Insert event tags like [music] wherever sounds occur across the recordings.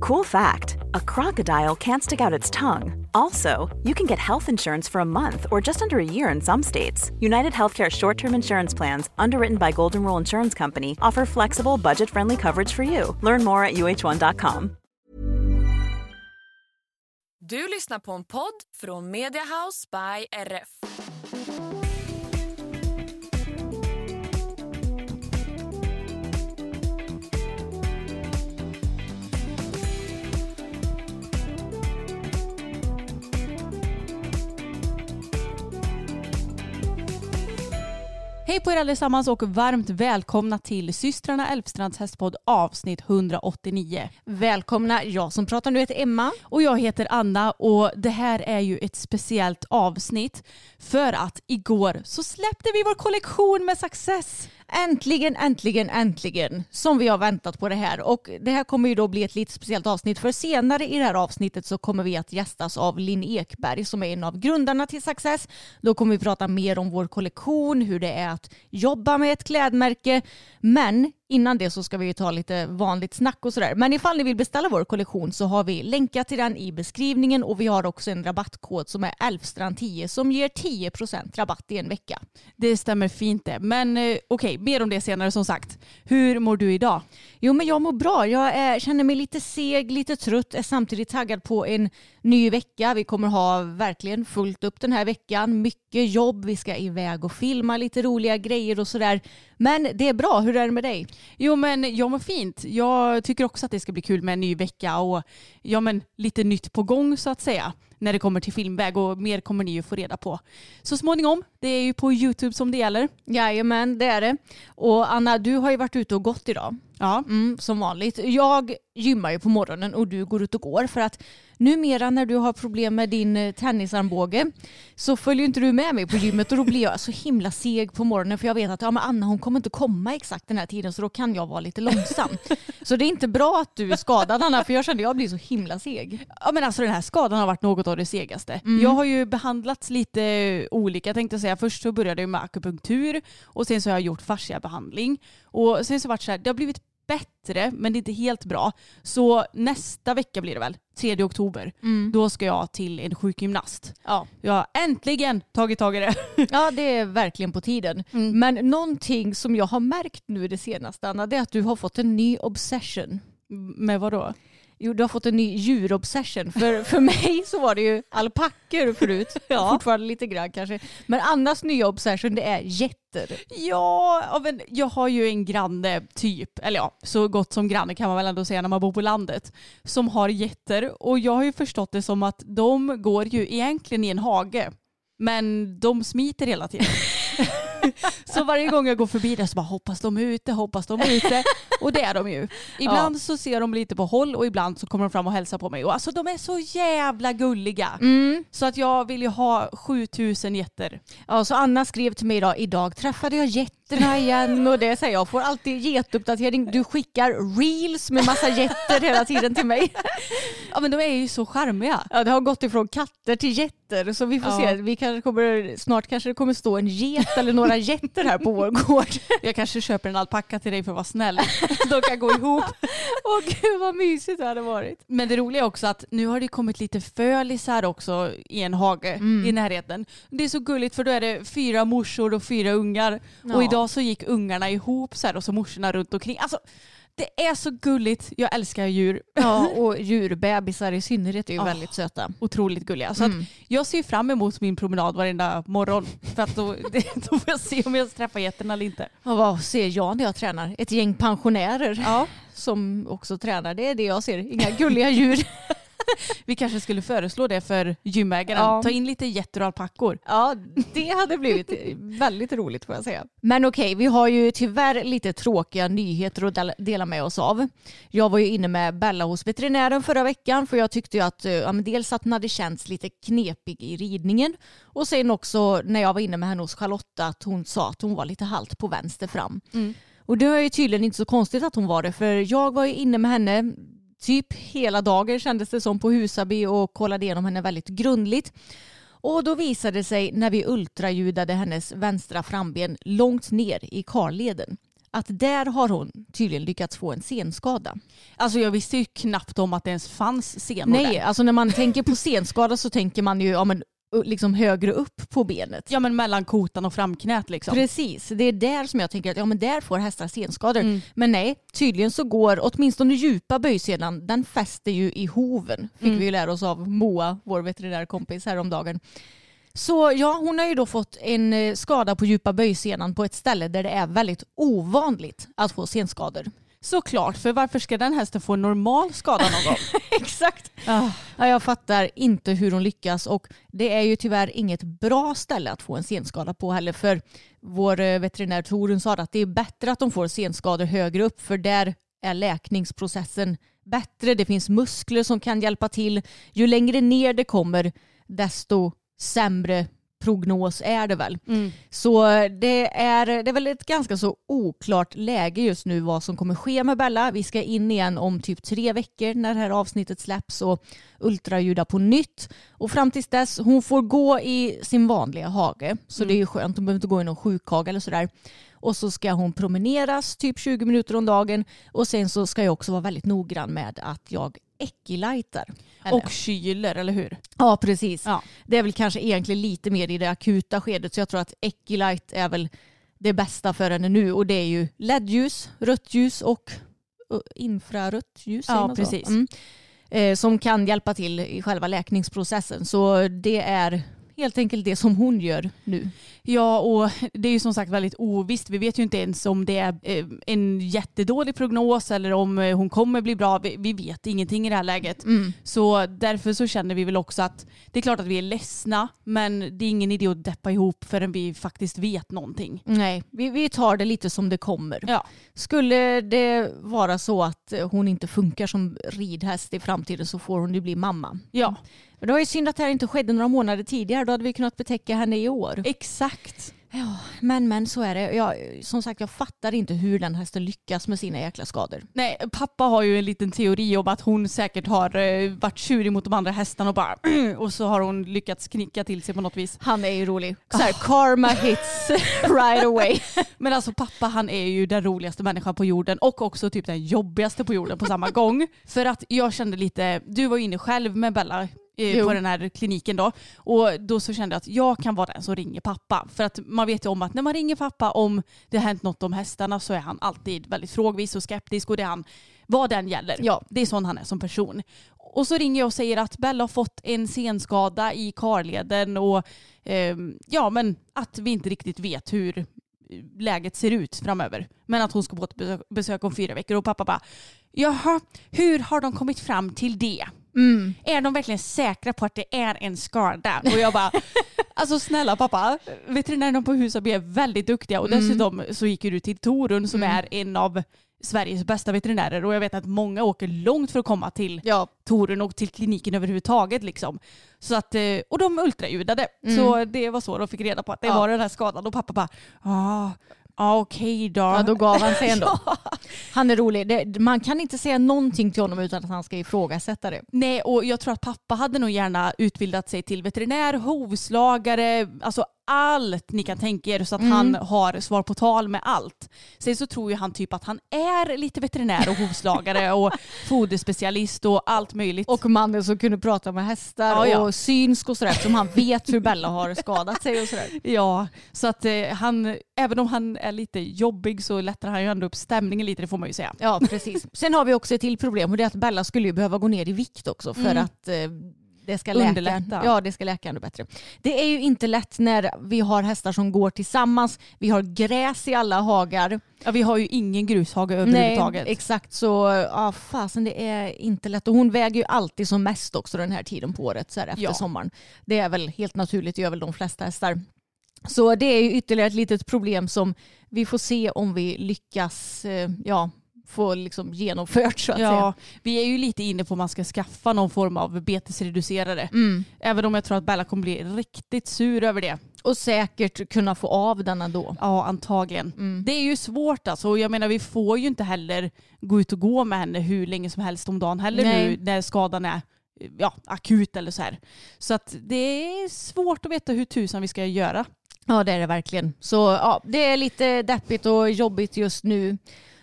Cool fact a crocodile can't stick out its tongue. Also, you can get health insurance for a month or just under a year in some states. United Healthcare short term insurance plans, underwritten by Golden Rule Insurance Company, offer flexible, budget friendly coverage for you. Learn more at uh1.com. Du lyssnar på en podd från Media House by RF. Hej på er allesammans och varmt välkomna till systrarna Elfstrands hästpodd avsnitt 189. Välkomna, jag som pratar nu heter Emma. Och jag heter Anna och det här är ju ett speciellt avsnitt för att igår så släppte vi vår kollektion med Success. Äntligen, äntligen, äntligen som vi har väntat på det här. Och det här kommer ju då bli ett lite speciellt avsnitt för senare i det här avsnittet så kommer vi att gästas av Linn Ekberg som är en av grundarna till Success. Då kommer vi prata mer om vår kollektion, hur det är att jobba med ett klädmärke. Men Innan det så ska vi ta lite vanligt snack och sådär. Men ifall ni vill beställa vår kollektion så har vi länkat till den i beskrivningen och vi har också en rabattkod som är Elfstrand10 som ger 10% rabatt i en vecka. Det stämmer fint det. Men eh, okej, okay, mer om det senare som sagt. Hur mår du idag? Jo men jag mår bra. Jag är, känner mig lite seg, lite trött, är samtidigt taggad på en ny vecka. Vi kommer ha verkligen fullt upp den här veckan. Mycket jobb, vi ska iväg och filma lite roliga grejer och sådär. Men det är bra. Hur är det med dig? Jo men jag mår fint. Jag tycker också att det ska bli kul med en ny vecka och ja men lite nytt på gång så att säga när det kommer till filmväg och mer kommer ni ju få reda på. Så småningom, det är ju på YouTube som det gäller. Jajamän, det är det. Och Anna, du har ju varit ute och gått idag. Ja. Mm, som vanligt. Jag gymmar ju på morgonen och du går ut och går för att numera när du har problem med din eh, tennisarmbåge så följer inte du med mig på gymmet och då blir jag så himla seg på morgonen för jag vet att ja, men Anna hon kommer inte komma exakt den här tiden så då kan jag vara lite långsam. så det är inte bra att du är skadad Anna för jag kände att jag blir så himla seg. Ja men alltså den här skadan har varit något av det segaste. Mm. Jag har ju behandlats lite olika tänkte jag säga. Först så började jag med akupunktur och sen så har jag gjort fasciabehandling och sen så har det så här, det har blivit bättre men det är inte helt bra. Så nästa vecka blir det väl, 3 oktober, mm. då ska jag till en sjukgymnast. Ja. Jag har äntligen tagit tag i det. [laughs] Ja det är verkligen på tiden. Mm. Men någonting som jag har märkt nu det senaste Anna, det är att du har fått en ny obsession. Med vad då? Jo, du har fått en ny djurobsession. För, för mig så var det ju alpackor förut. [laughs] Ja. Fortfarande lite grann kanske. Men Annas nya obsession det är getter. Ja, men jag har ju en granne typ, eller ja, så gott som granne kan man väl ändå säga när man bor på landet, som har getter. Och jag har ju förstått det som att de går ju egentligen i en hage. Men de smiter hela tiden. [laughs] [laughs] så varje gång jag går förbi där så bara hoppas de är ute, hoppas de är ute. Och det är de ju. [laughs] Ibland ja. så ser de lite på håll och ibland så kommer de fram och hälsar på mig. Och alltså de är så jävla gulliga. Mm. Så att jag vill ju ha 7000 getter. Ja, så Anna skrev till mig idag, idag träffade jag getterna igen och det säger jag får alltid getuppdatering. Du skickar reels med massa getter hela tiden till mig. Ja men de är ju så charmiga. Ja det har gått ifrån katter till getter så vi får ja. se. Vi kanske kommer, snart kanske det kommer stå en get eller några getter här på vår gård. Jag kanske köper en alpacka till dig för att vara snäll. De kan gå ihop. Åh gud vad mysigt det hade varit. Men det roliga är också att nu har det kommit lite fölisar också i en hage mm. i närheten. Det är så gulligt för då är det fyra morsor och fyra ungar. Ja. Och idag så gick ungarna ihop så här och så morsorna runt omkring. Alltså, det är så gulligt. Jag älskar djur. Ja, [laughs] och djurbebisar i synnerhet är ju oh, väldigt söta. Otroligt gulliga. Så mm. jag ser fram emot min promenad varenda morgon. För att då, [laughs] då får jag se om jag träffar getterna eller inte. Och vad ser jag när jag tränar? Ett gäng pensionärer ja. [laughs] som också tränar. Det är det jag ser. Inga gulliga djur. [laughs] Vi kanske skulle föreslå det för gymägaren. Ja. Ta in lite getter och alpackor. Ja, det hade blivit väldigt roligt får jag säga. Men okej, vi har ju tyvärr lite tråkiga nyheter att del- dela med oss av. Jag var ju inne med Bella hos veterinären förra veckan för jag tyckte ju att eh, ja, dels att hon hade känts lite knepig i ridningen och sen också när jag var inne med henne hos Charlotta att hon sa att hon var lite halt på vänster fram. Och det var ju tydligen inte så konstigt att hon var det för jag var ju inne med henne typ hela dagen kändes det som på Husaby och kollade igenom henne väldigt grundligt. Och då visade det sig när vi ultraljudade hennes vänstra framben långt ner i karleden att där har hon tydligen lyckats få en senskada. Alltså jag visste ju knappt om att det ens fanns senor Nej, där. alltså när man tänker på senskada så tänker man ju ja, men, liksom högre upp på benet. Ja men mellan kotan och framknät liksom. Precis, det är där som jag tänker att ja, men där får hästar senskador. Mm. Men nej, tydligen så går åtminstone djupa böjsenan, den fäster ju i hoven. Fick Mm. vi ju lära oss av Moa, vår veterinärkompis häromdagen. Så ja, hon har ju då fått en eh, skada på djupa böjsenan på ett ställe där det är väldigt ovanligt att få senskador. Såklart, för varför ska den hästen få en normal skada någon gång? [laughs] Exakt. Ah, Ja, jag fattar inte hur hon lyckas och det är ju tyvärr inget bra ställe att få en senskada på heller för vår eh, veterinär Torun sa att det är bättre att de får senskador högre upp för där är läkningsprocessen bättre. Det finns muskler som kan hjälpa till. Ju längre ner det kommer desto sämre prognos är det väl. mm. Så det är, det är väl ett ganska så oklart läge just nu vad som kommer ske med Bella. Vi ska in igen om typ tre veckor när det här avsnittet släpps och ultraljuda på nytt. Och fram tills dess, hon får gå i sin vanliga hage. Så det är ju skönt, hon behöver inte gå i någon sjukhage eller sådär. Och så ska hon promeneras typ 20 minuter om dagen. Och sen så ska jag också vara väldigt noggrann med att jag ekilightar. Eller- Och kyler, eller hur? Ja, precis. Ja. Det är väl kanske egentligen lite mer i det akuta skedet så jag tror att Ecolight är väl det bästa för henne nu och det är ju LED-ljus, rött ljus och infrarött ljus. Ja, precis. Mm. Eh, som kan hjälpa till i själva läkningsprocessen. Så det är helt enkelt det som hon gör nu. Ja, och det är ju som sagt väldigt ovisst. Vi vet ju inte ens om det är eh, en jättedålig prognos eller om eh, hon kommer bli bra. Vi, vet ingenting i det här läget. Mm. Så därför så känner vi väl också att det är klart att vi är ledsna, men det är ingen idé att deppa ihop förrän vi faktiskt vet någonting. Nej, vi, vi tar det lite som det kommer. Ja, Skulle det vara så att hon inte funkar som ridhäst i framtiden så får hon ju bli mamma. ja. Men det var ju synd att det här inte skedde några månader tidigare. Då hade vi kunnat betäcka henne i år. exakt. Ja, men men så är det. Jag, som sagt, jag fattar inte hur den hästen lyckas med sina jäkla skador. Nej, pappa har ju en liten teori om att hon säkert har eh, varit tjurig mot de andra hästarna och bara [clears throat] och så har hon lyckats knicka till sig på något vis. Han är ju rolig. Så här, karma hits [laughs] right away. [laughs] Men alltså pappa han är ju den roligaste människan på jorden och också typ den jobbigaste på jorden på samma gång. [laughs] För att jag kände lite, du var ju inne själv med Bella Jo. på den här kliniken då. Och då så kände jag att jag kan vara den som ringer pappa. För att man vet ju om att när man ringer pappa om det har hänt något om hästarna så är han alltid väldigt frågvis och skeptisk och det är han vad den gäller. Ja. Det är sån han är som person. Och så ringer jag och säger att Bella har fått en senskada i karleden och ehm, ja men att vi inte riktigt vet hur läget ser ut framöver. Men att hon ska på ett besök om fyra veckor och pappa bara jaha, hur har de kommit fram till det? Mm. Är de verkligen säkra på att det är en skada? Och jag bara, [laughs] alltså snälla pappa, veterinärerna på Husaby är väldigt duktiga och Mm. dessutom så gick ju du till Torun som är en av Sveriges bästa veterinärer och jag vet att många åker långt för att komma till Ja, Torun och till kliniken överhuvudtaget. Liksom. Så att, eh, och de ultraljudade. Så det var så de fick reda på att det Mm. Ja. var den här skadan och pappa bara, ah, ah, okej då. ja, då gav han sig ändå. [laughs] Han är rolig. Det, man kan inte säga någonting till honom utan att han ska ifrågasätta det. Nej, och jag tror att pappa hade nog gärna utbildat sig till veterinär, hovslagare, alltså allt ni kan tänka er så att Mm. han har svar på tal med allt. Sen så tror ju han typ att han är lite veterinär och hovslagare och [laughs] foderspecialist och allt möjligt. Och mannen som kunde prata med hästar Ja, ja. och synsk och sådär som han vet hur Bella har skadat sig och sådär. [laughs] Ja, så att eh, han, även om han är lite jobbig så lättar han ju ändå upp stämningen lite, det får man ju säga. Ja, precis. Sen har vi också ett till problem och det är att Bella skulle ju behöva gå ner i vikt också för Mm. att eh, det ska läka. Underlätta. Ja, det ska läka ännu bättre. Det är ju inte lätt när vi har hästar som går tillsammans. Vi har gräs i alla hagar. Ja, vi har ju ingen grushage överhuvudtaget. Nej, exakt så. Ja, fasen det är inte lätt. Och hon väger ju alltid som mest också den här tiden på året så här efter Ja. sommaren. Det är väl helt naturligt, det gör väl de flesta hästar. Så det är ju ytterligare ett litet problem som vi får se om vi lyckas eh, ja, få liksom genomfört så att säga. Ja, vi är ju lite inne på om man ska skaffa någon form av betesreducerare. Mm. Även om jag tror att Bella kommer bli riktigt sur över det. Och säkert kunna få av den ändå. Ja, antagligen. Mm. Det är ju svårt alltså. Och Jag menar, vi får ju inte heller gå ut och gå med henne hur länge som helst om dagen heller Nej. nu när skadan är ja, akut eller så här. Så att det är svårt att veta hur tusan vi ska göra. Ja det är det verkligen. Så ja, det är lite deppigt och jobbigt just nu.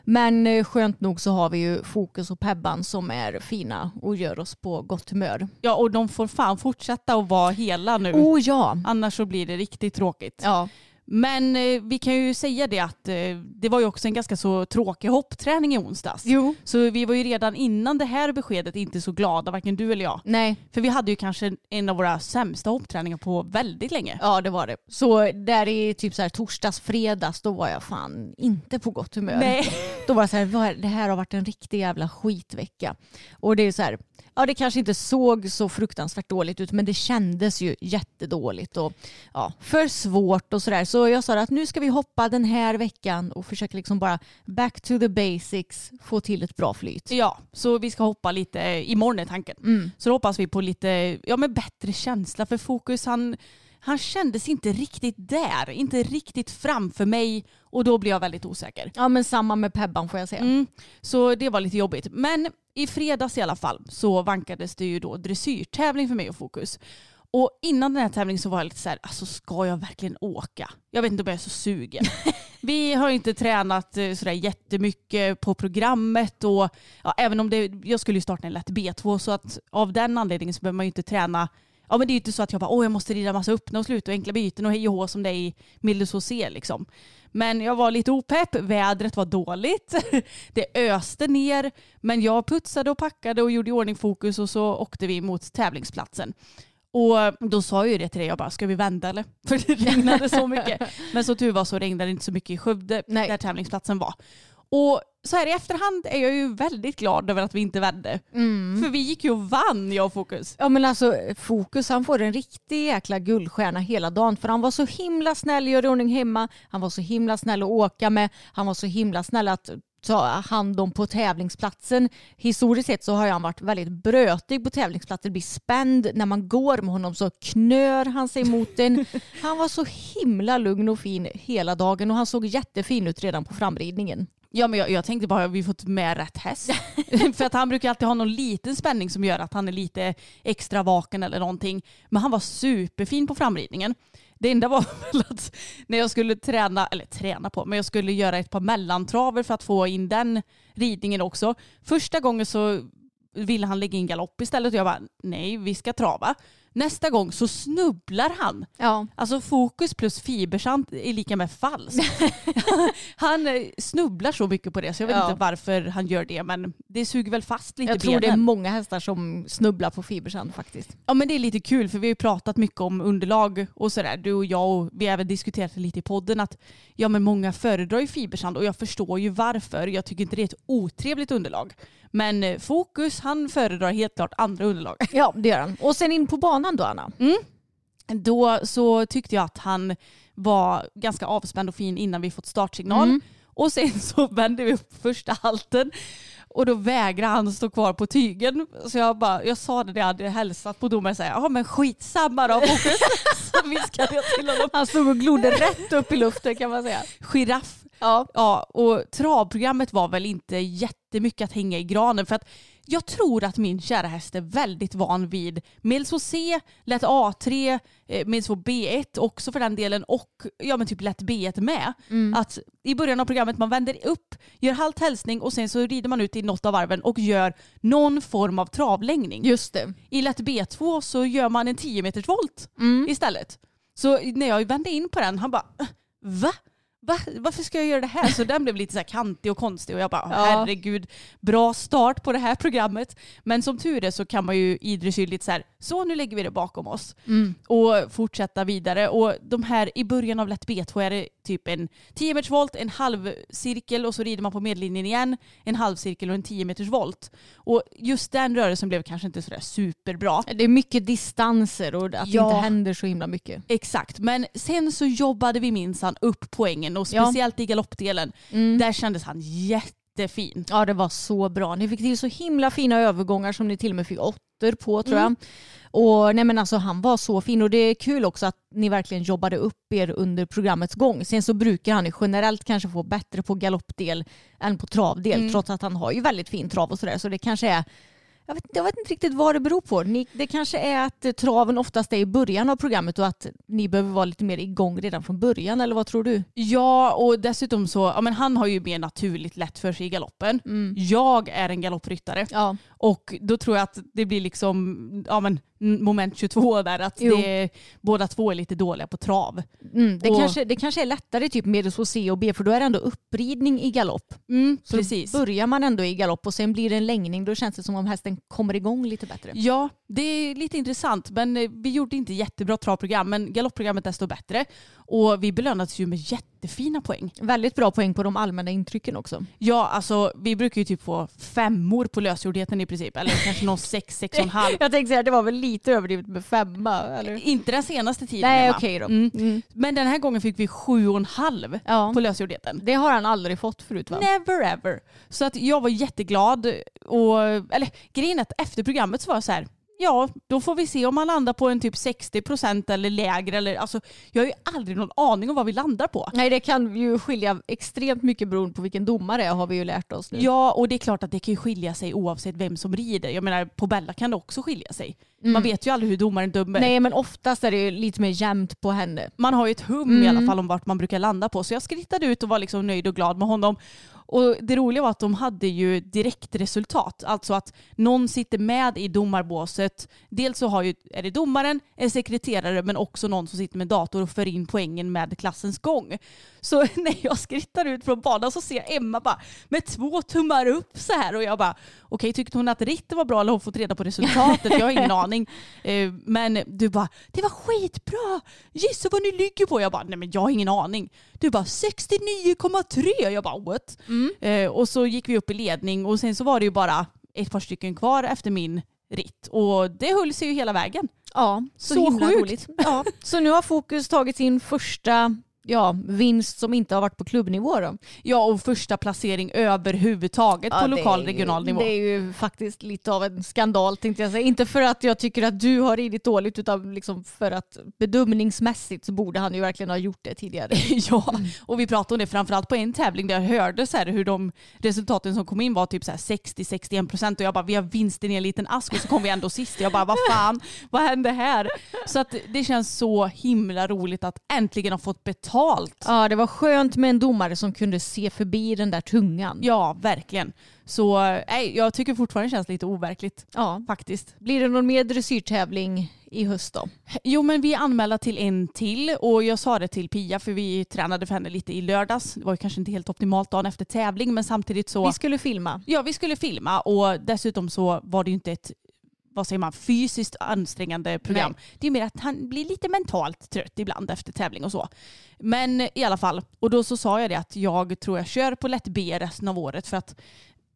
Men eh, skönt nog så har vi ju Fokus och Pebban som är fina och gör oss på gott humör. Ja, och de får fan fortsätta att vara hela nu. Oh ja! Annars så blir det riktigt tråkigt. Ja, Men eh, vi kan ju säga det att eh, det var ju också en ganska så tråkig hoppträning i onsdags. jo. Så vi var ju redan innan det här beskedet inte så glada, varken du eller jag. Nej, För vi hade ju kanske en av våra sämsta hoppträningar på väldigt länge. ja det var det. Så där i typ så här torsdags, fredags då var jag fan inte på gott humör. Nej. Då var det så här, "Vad- det här har varit en riktig jävla skitvecka. Och det är så här, ja det kanske inte såg så fruktansvärt dåligt ut men det kändes ju jättedåligt och ja, för svårt och sådär. Så jag sa att nu ska vi hoppa den här veckan och försöka liksom bara back to the basics, få till ett bra flyt. Ja, så vi ska hoppa lite imorgon är tanken. Mm. Så då hoppas vi på lite ja, men bättre känsla för Fokus. Han, han kändes inte riktigt där, inte riktigt framför mig och då blir jag väldigt osäker. Ja men samma med Pebban får jag säga. Mm, så det var lite jobbigt. Men i fredags i alla fall så vankades det ju då dressyrtävling för mig och Fokus. Och innan den här tävlingen så var jag lite så här, alltså ska jag verkligen åka? Jag vet inte om jag är så sugen. [laughs] Vi har inte tränat eh, sådär jättemycket på programmet och ja, även om det, jag skulle ju starta en lätt B2 så att av den anledningen så behöver man ju inte träna Ja men det är ju inte så att jag bara åh jag måste rida massa öppna och slut och enkla byten och hej och hå som det är i Mildes C liksom. Men jag var lite opepp, vädret var dåligt, [laughs] det öste ner men jag putsade och packade och gjorde i ordning fokus och så åkte vi mot tävlingsplatsen. Och då sa jag ju det till dig, jag bara ska vi vända eller? [laughs] För det regnade så mycket. [laughs] Men så tur var så regnade det inte så mycket i Skövde Nej. där tävlingsplatsen var. Och så här i efterhand är jag ju väldigt glad över att vi inte vände. Mm. För vi gick ju och vann jag och Fokus. Ja men alltså Fokus han får en riktig jäkla guldstjärna hela dagen för han var så himla snäll att göra i ordning hemma. Han var så himla snäll att åka med. Han var så himla snäll att ta hand om på tävlingsplatsen. Historiskt sett så har han varit väldigt brötig på tävlingsplatser, blir spänd. När man går med honom så knör han sig mot en. [laughs] Han var så himla lugn och fin hela dagen och han såg jättefin ut redan på framridningen. Ja men jag, jag tänkte bara har vi fått med rätt häst? [laughs] För att han brukar alltid ha någon liten spänning som gör att han är lite extra vaken eller någonting. Men han var superfin på framridningen. Det enda var [laughs] väl att när jag skulle träna, eller träna på, men jag skulle göra ett par mellantraver för att få in den ridningen också. Första gången så ville han lägga in galopp istället och jag bara nej vi ska trava. Nästa gång så snubblar han. Ja. Alltså fokus plus fibersant är lika med falskt. [laughs] han eh, snubblar så mycket på det så jag vet Ja. inte varför han gör det men det suger väl fast lite Jag tror det är benen. många hästar som snubblar på fibersand faktiskt. Ja men det är lite kul för vi har ju pratat mycket om underlag och sådär. Du och jag och vi har även diskuterat det lite i podden att ja men många föredrar ju fibersand och jag förstår ju varför. Jag tycker inte det är ett otrevligt underlag. Men eh, Fokus han föredrar helt klart andra underlag. Ja det gör han. Och sen in på banan då Anna. Då så tyckte jag att han var ganska avspänd och fin innan vi fått startsignal. Mm. Och sen [laughs] så vände vi upp första halten och då vägrade han stå kvar på tygen. Så jag, bara, jag sa det när jag hade hälsat på domaren, ja men skitsamma då Fokus. [laughs] så viskade jag till honom. Han stod och glodde rätt upp i luften kan man säga. Giraff. Ja. Ja, och travprogrammet var väl inte jättemycket att hänga i granen för att jag tror att min kära häst är väldigt van vid Mills C, lätt A3, eh, Mills B1 också för den delen och ja men typ lätt B1 med. Att i början av programmet man vänder upp, gör halt hälsning och sen så rider man ut i något av varven och gör någon form av travlängning. Just det. I lätt B2 så gör man en 10 meters volt istället. Så när jag vände in på den, han bara "Äh, va? Va? Varför ska jag göra det här? Så den blev lite så kantig och konstig och jag bara Ja. herregud, bra start på det här programmet. Men som tur är så kan man ju i dressyr lite så här, så nu lägger vi det bakom oss Mm. och fortsätta vidare. Och de här i början av lätt B2 är det typ en 10 meters volt, en halv cirkel och så rider man på medellinjen igen, en halv cirkel och en 10 meters volt. Och just den rörelsen blev kanske inte sådär superbra. Det är mycket distanser och att det Ja. inte händer så himla mycket. Exakt, men sen så jobbade vi minsann upp poängen och Ja. speciellt i galoppdelen. Mm. Där kändes han jättefin. Ja det var så bra. Ni fick till så himla fina övergångar som ni till och med fick åttor på tror jag. Mm. Och nej men alltså han var så fin och det är kul också att ni verkligen jobbade upp er under programmets gång. Sen så brukar han ju generellt kanske få bättre på galoppdel än på travdel Mm. trots att han har ju väldigt fin trav och sådär. Så det kanske är jag vet, jag vet inte riktigt vad det beror på. Ni, det kanske är att traven oftast är i början av programmet och att ni behöver vara lite mer igång redan från början eller vad tror du? Ja, och dessutom så, ja men han har ju mer naturligt lätt för sig i galoppen. Jag är en galoppryttare Ja. och då tror jag att det blir liksom, ja men moment 22 där, att det, båda två är lite dåliga på trav. Mm, det, Och- kanske, det kanske är lättare typ med C och B för då är det ändå uppridning i galopp. Mm, Så precis. börjar man ändå i galopp och sen blir det en längning då känns det som om hästen kommer igång lite bättre. Ja, det är lite intressant men eh, vi gjorde inte jättebra travprogram men galoppprogrammet desto bättre. Och vi belönades ju med jättefina poäng. Väldigt bra poäng på de allmänna intrycken också. Ja, alltså vi brukar ju typ få femmor på lösgjordheten i princip. Eller kanske någon [laughs] sex, sex och en halv. Jag tänkte säga det var väl lite överdrivet med femma eller? Inte den senaste tiden. Nej Emma. okej då. Mm. Mm. Men den här gången fick vi sju och en halv Ja. på lösgjordheten. Det har han aldrig fått förut va? Never ever. Så att jag var jätteglad. Och, eller grejen är att efter programmet så var jag så här, ja då får vi se om man landar på en typ 60% eller lägre. Eller, alltså, jag har ju aldrig någon aning om vad vi landar på. Nej det kan ju skilja extremt mycket beroende på vilken domare det är har vi ju lärt oss nu. Ja, och det är klart att det kan ju skilja sig oavsett vem som rider. Jag menar, på Bella kan det också skilja sig. Mm. Man vet ju aldrig hur domaren dömer. Nej men oftast är det ju lite mer jämnt på henne. Man har ju ett hum i alla Mm. fall om vart man brukar landa på. Så jag skrittade ut och var liksom nöjd och glad med honom. Och det roliga var att de hade ju direktresultat. Alltså att någon sitter med i domarbåset. Dels så har ju, är det domaren, en sekreterare men också någon som sitter med dator och för in poängen med klassens gång. Så [laughs] när jag skrittar ut från banan så ser jag Emma bara med två tummar upp så här och jag bara okej tyckte hon att ritten var bra eller har hon fått reda på resultatet? Jag har ingen [laughs] aning. Eh, Men du bara det var skitbra. Gissa vad ni ligger på? Jag bara nej men jag har ingen aning. Du bara 69,3. Jag bara what? Eh, Och så gick vi upp i ledning och sen så var det ju bara ett par stycken kvar efter min ritt och det höll sig ju hela vägen. Ja, så, Så himla sjukt. roligt. Ja. Så nu har Fokus tagit sin första ja, vinst som inte har varit på klubbnivå då. Ja och första placering överhuvudtaget på Ja, lokal det är ju- regional nivå. Det är ju faktiskt lite av en skandal tänkte jag säga. Inte för att jag tycker att du har ridit dåligt utan liksom för att bedömningsmässigt så borde han ju verkligen ha gjort det tidigare. [laughs] Ja, och vi pratade om det framförallt på en tävling där jag hörde så här hur de resultaten som kom in var typ så här 60-61 procent och jag bara vi har vinsten i en liten ask och så kom vi ändå sist. Jag bara vad fan, vad hände här? Så att det känns så himla roligt att äntligen ha fått betalt. Ja, det var skönt med en domare som kunde se förbi den där tungan. Ja, verkligen. Så nej, jag tycker fortfarande det känns lite overkligt Ja. faktiskt. Blir det någon mer dressyrtävling i höst då? Jo men vi är anmälda till en till och jag sa det till Pia för vi tränade för henne lite i lördags. Det var ju kanske inte helt optimalt dagen efter tävling men samtidigt så Vi skulle filma. Ja, vi skulle filma och dessutom så var det ju inte ett vad säger man, fysiskt ansträngande program. Det är mer att han blir lite mentalt trött ibland efter tävling och så. Men i alla fall, och då så sa jag det att jag tror jag kör på lätt B resten av året för att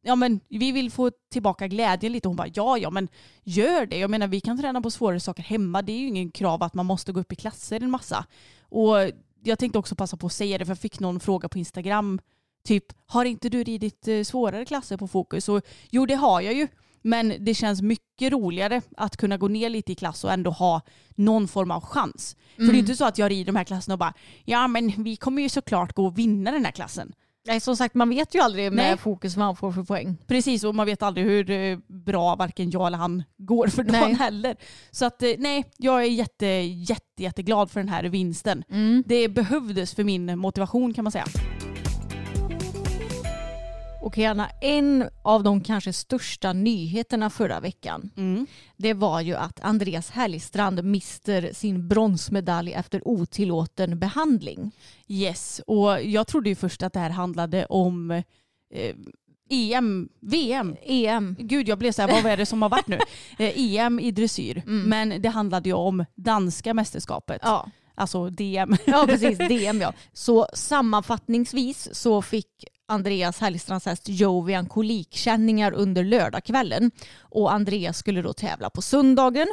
ja, men vi vill få tillbaka glädjen lite. Hon bara ja, ja, men gör det. Jag menar, vi kan träna på svårare saker hemma. Det är ju ingen krav att man måste gå upp i klasser en massa. Och jag tänkte också passa på att säga det, för jag fick någon fråga på Instagram. Typ, har inte du ridit eh, svårare klasser på fokus? Och, jo, det har jag ju. Men det känns mycket roligare att kunna gå ner lite i klass och ändå ha någon form av chans. För det är inte så att jag rider de här klasserna och bara, ja men vi kommer ju såklart gå och vinna den här klassen. Nej, som sagt, man vet ju aldrig med Nej. fokus vad han får för poäng. Precis, och man vet aldrig hur eh, bra varken jag eller han går för dagen Nej. heller. Så att eh, nej, jag är jätte, jätte, jätteglad för den här vinsten. Det behövdes för min motivation kan man säga. Okej Anna, en av de kanske största nyheterna förra veckan Mm. det var ju att Andreas Hellstrand mister sin bronsmedalj efter otillåten behandling. Yes, och jag trodde ju först att det här handlade om eh, EM, VM. EM. Gud jag blev så här, vad är det som har varit nu? [laughs] Eh, EM i dressyr. Mm. Men det handlade ju om danska mästerskapet. Ja. Alltså DM. ja, precis. DM ja. Så sammanfattningsvis så fick Andreas Hellstrands häst Jovian kolikkänningar under lördagskvällen och Andreas skulle då tävla på söndagen.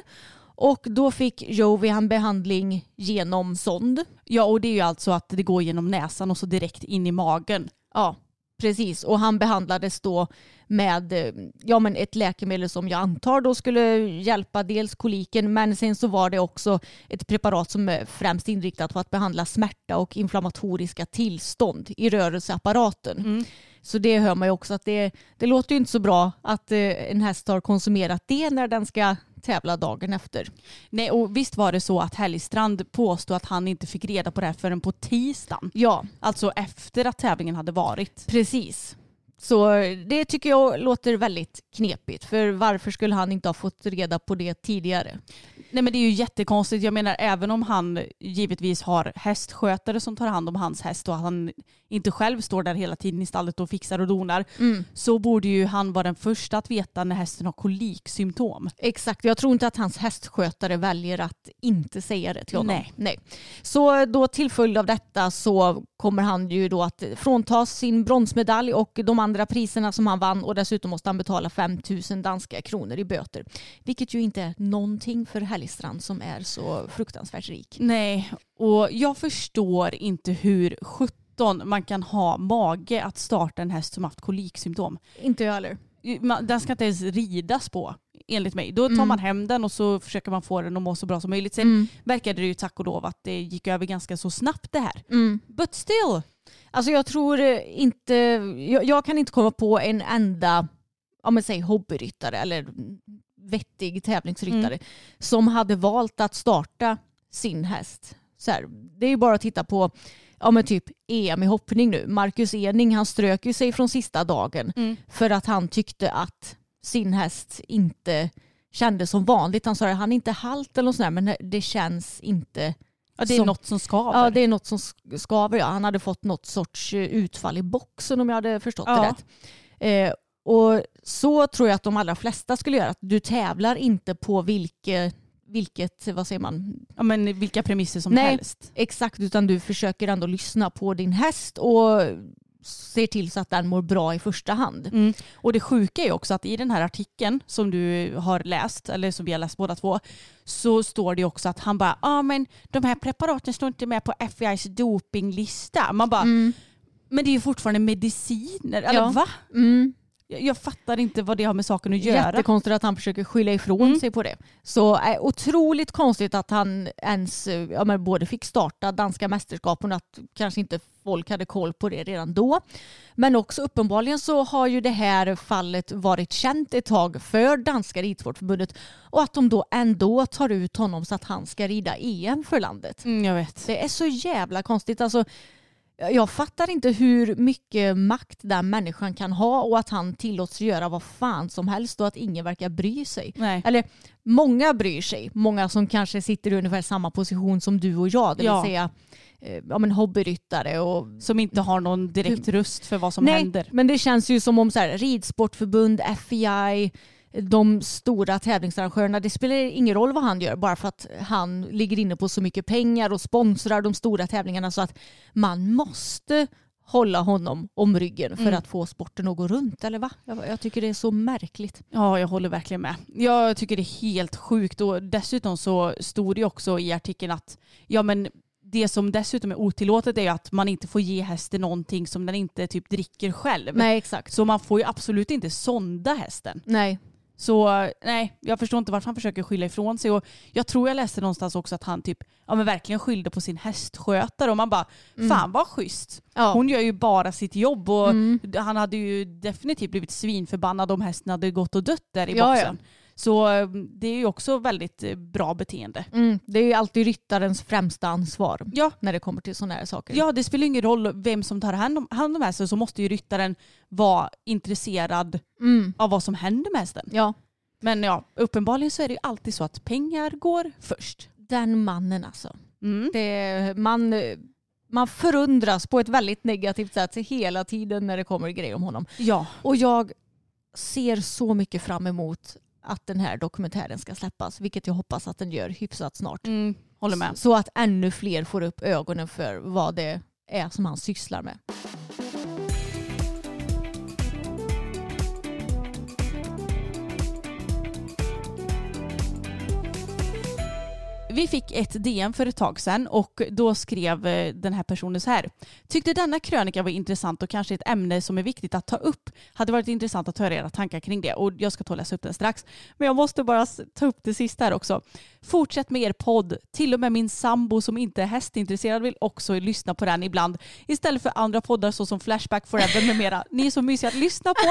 Och då fick Jovian behandling genom sond. Ja och det är ju alltså att det går genom näsan och så direkt in i magen. Ja, precis. Och han behandlades då med ja, men ett läkemedel som jag antar då skulle hjälpa dels koliken men sen så var det också ett preparat som främst inriktat på att behandla smärta och inflammatoriska tillstånd i rörelseapparaten. Mm. Så det hör man ju också att det, det låter ju inte så bra att eh, en häst har konsumerat det när den ska tävla dagen efter. Nej och visst var det så att Hellstrand påstod att han inte fick reda på det här förrän på tisdagen. Ja, Alltså efter att tävlingen hade varit. Precis. Så det tycker jag låter väldigt knepigt. För varför skulle han inte ha fått reda på det tidigare? Nej men det är ju jättekonstigt. Jag menar även om han givetvis har hästskötare som tar hand om hans häst och han inte själv står där hela tiden i stallet och fixar och donar så borde ju han vara den första att veta när hästen har koliksymptom. Exakt, jag tror inte att hans hästskötare väljer att inte säga det till honom. Nej. Nej. Så då till följd av detta så kommer han ju då att fråntas sin bronsmedalj och de andra priserna som han vann och dessutom måste han betala 5 000 danska kronor i böter. Vilket ju inte är någonting för Hellstrand som är så fruktansvärt rik. Nej, och jag förstår inte hur 17 man kan ha mage att starta en häst som haft koliksymptom. Inte jag heller. Den ska inte ens ridas på enligt mig. Då tar Mm. man hem den och så försöker man få den att må så bra som möjligt. Sen Mm. verkade det ju tack och lov att det gick över ganska så snabbt det här. Mm. But still. Alltså jag tror eh, inte, jag, jag kan inte komma på en enda, om man säger hobbyryttare eller vettig tävlingsryttare som hade valt att starta sin häst. Så här, det är ju bara att titta på ja, men typ EM i hoppning nu. Marcus Ening han strök ju sig från sista dagen Mm. för att han tyckte att sin häst inte kändes som vanligt. Han sa att han är inte halt eller något sånt där, men det känns inte Ja, det är Som- något som skaver. Ja, det är något som sk- skaver. Ja. Han hade fått något sorts eh, utfall i boxen om jag hade förstått det Ja. rätt. Eh, och så tror jag att de allra flesta skulle göra. Att du tävlar inte på vilke, vilket, vad säger man, Ja, men vilka premisser som Nej. helst. exakt, utan du försöker ändå lyssna på din häst och ser till så att den mår bra i första hand. Mm. Och det sjuka är också att i den här artikeln som du har läst, eller som vi har läst båda två, så står det också att han bara, ja ah, men de här preparaten står inte med på FBI's dopinglista. Man bara, Mm. men det är ju fortfarande mediciner. Eller Ja. va? Mm. Jag, jag fattar inte vad det har med saken att göra. Jättekonstigt att han försöker skylla ifrån Mm. sig på det. Så äh, otroligt konstigt att han ens eh, ja, men både fick starta danska mästerskapen och att kanske inte folk hade koll på det redan då. Men också uppenbarligen så har ju det här fallet varit känt ett tag för danska ridsportförbundet och att de då ändå tar ut honom så att han ska rida EM för landet. Mm, jag vet. Det är så jävla konstigt. Alltså, jag fattar inte hur mycket makt den människan kan ha och att han tillåts göra vad fan som helst och att ingen verkar bry sig. Nej. Eller många bryr sig. Många som kanske sitter i ungefär samma position som du och jag. Det vill Ja. säga eh, ja, men hobbyryttare och Som inte har någon direkt röst för vad som Nej, händer. men det känns ju som om så här, ridsportförbund, FEI, de stora tävlingsarrangörerna, det spelar ingen roll vad han gör bara för att han ligger inne på så mycket pengar och sponsrar de stora tävlingarna så att man måste hålla honom om ryggen för Mm. att få sporten att gå runt. Eller va? Jag, jag tycker det är så märkligt. Ja, jag håller verkligen med. Jag tycker det är helt sjukt och dessutom så stod det också i artikeln att ja men det som dessutom är otillåtet är att man inte får ge hästen någonting som den inte typ dricker själv. Nej, exakt. Så man får ju absolut inte sonda hästen. Nej. Så nej, jag förstår inte varför han försöker skylla ifrån sig. Och jag tror jag läste någonstans också att han typ ja, men verkligen skyllde på sin hästskötare och man bara fan vad schysst. Ja. Hon gör ju bara sitt jobb och Mm. han hade ju definitivt blivit svinförbannad om hästen hade gått och dött där i Ja, boxen. Så eh, det är ju också väldigt eh, bra beteende. Mm, det är ju alltid ryttarens främsta ansvar Ja, när det kommer till sådana här saker. Ja, det spelar ingen roll vem som tar hand om, hand om hästen så måste ju ryttaren vara intresserad Mm. av vad som händer med hästen. ja. Men ja, uppenbarligen så är det ju alltid så att pengar går först. Den mannen alltså. Mm. Det, man, man förundras på ett väldigt negativt sätt hela tiden när det kommer grejer om honom. Ja, Och jag ser så mycket fram emot att den här dokumentären ska släppas, vilket jag hoppas att den gör hyfsat snart. mm, håller med. Så att ännu fler får upp ögonen för vad det är som han sysslar med. Vi fick ett DM för ett tag sedan och då skrev eh, den här personen så här. Tyckte denna krönika var intressant och kanske ett ämne som är viktigt att ta upp. Hade varit intressant att höra era tankar kring det och jag ska ta och läsa upp den strax. Men jag måste bara ta upp det sista här också. Fortsätt med er podd. Till och med min sambo som inte är hästintresserad vill också lyssna på den ibland. Istället för andra poddar såsom Flashback Forever med mera. Ni är så mysiga att lyssna på.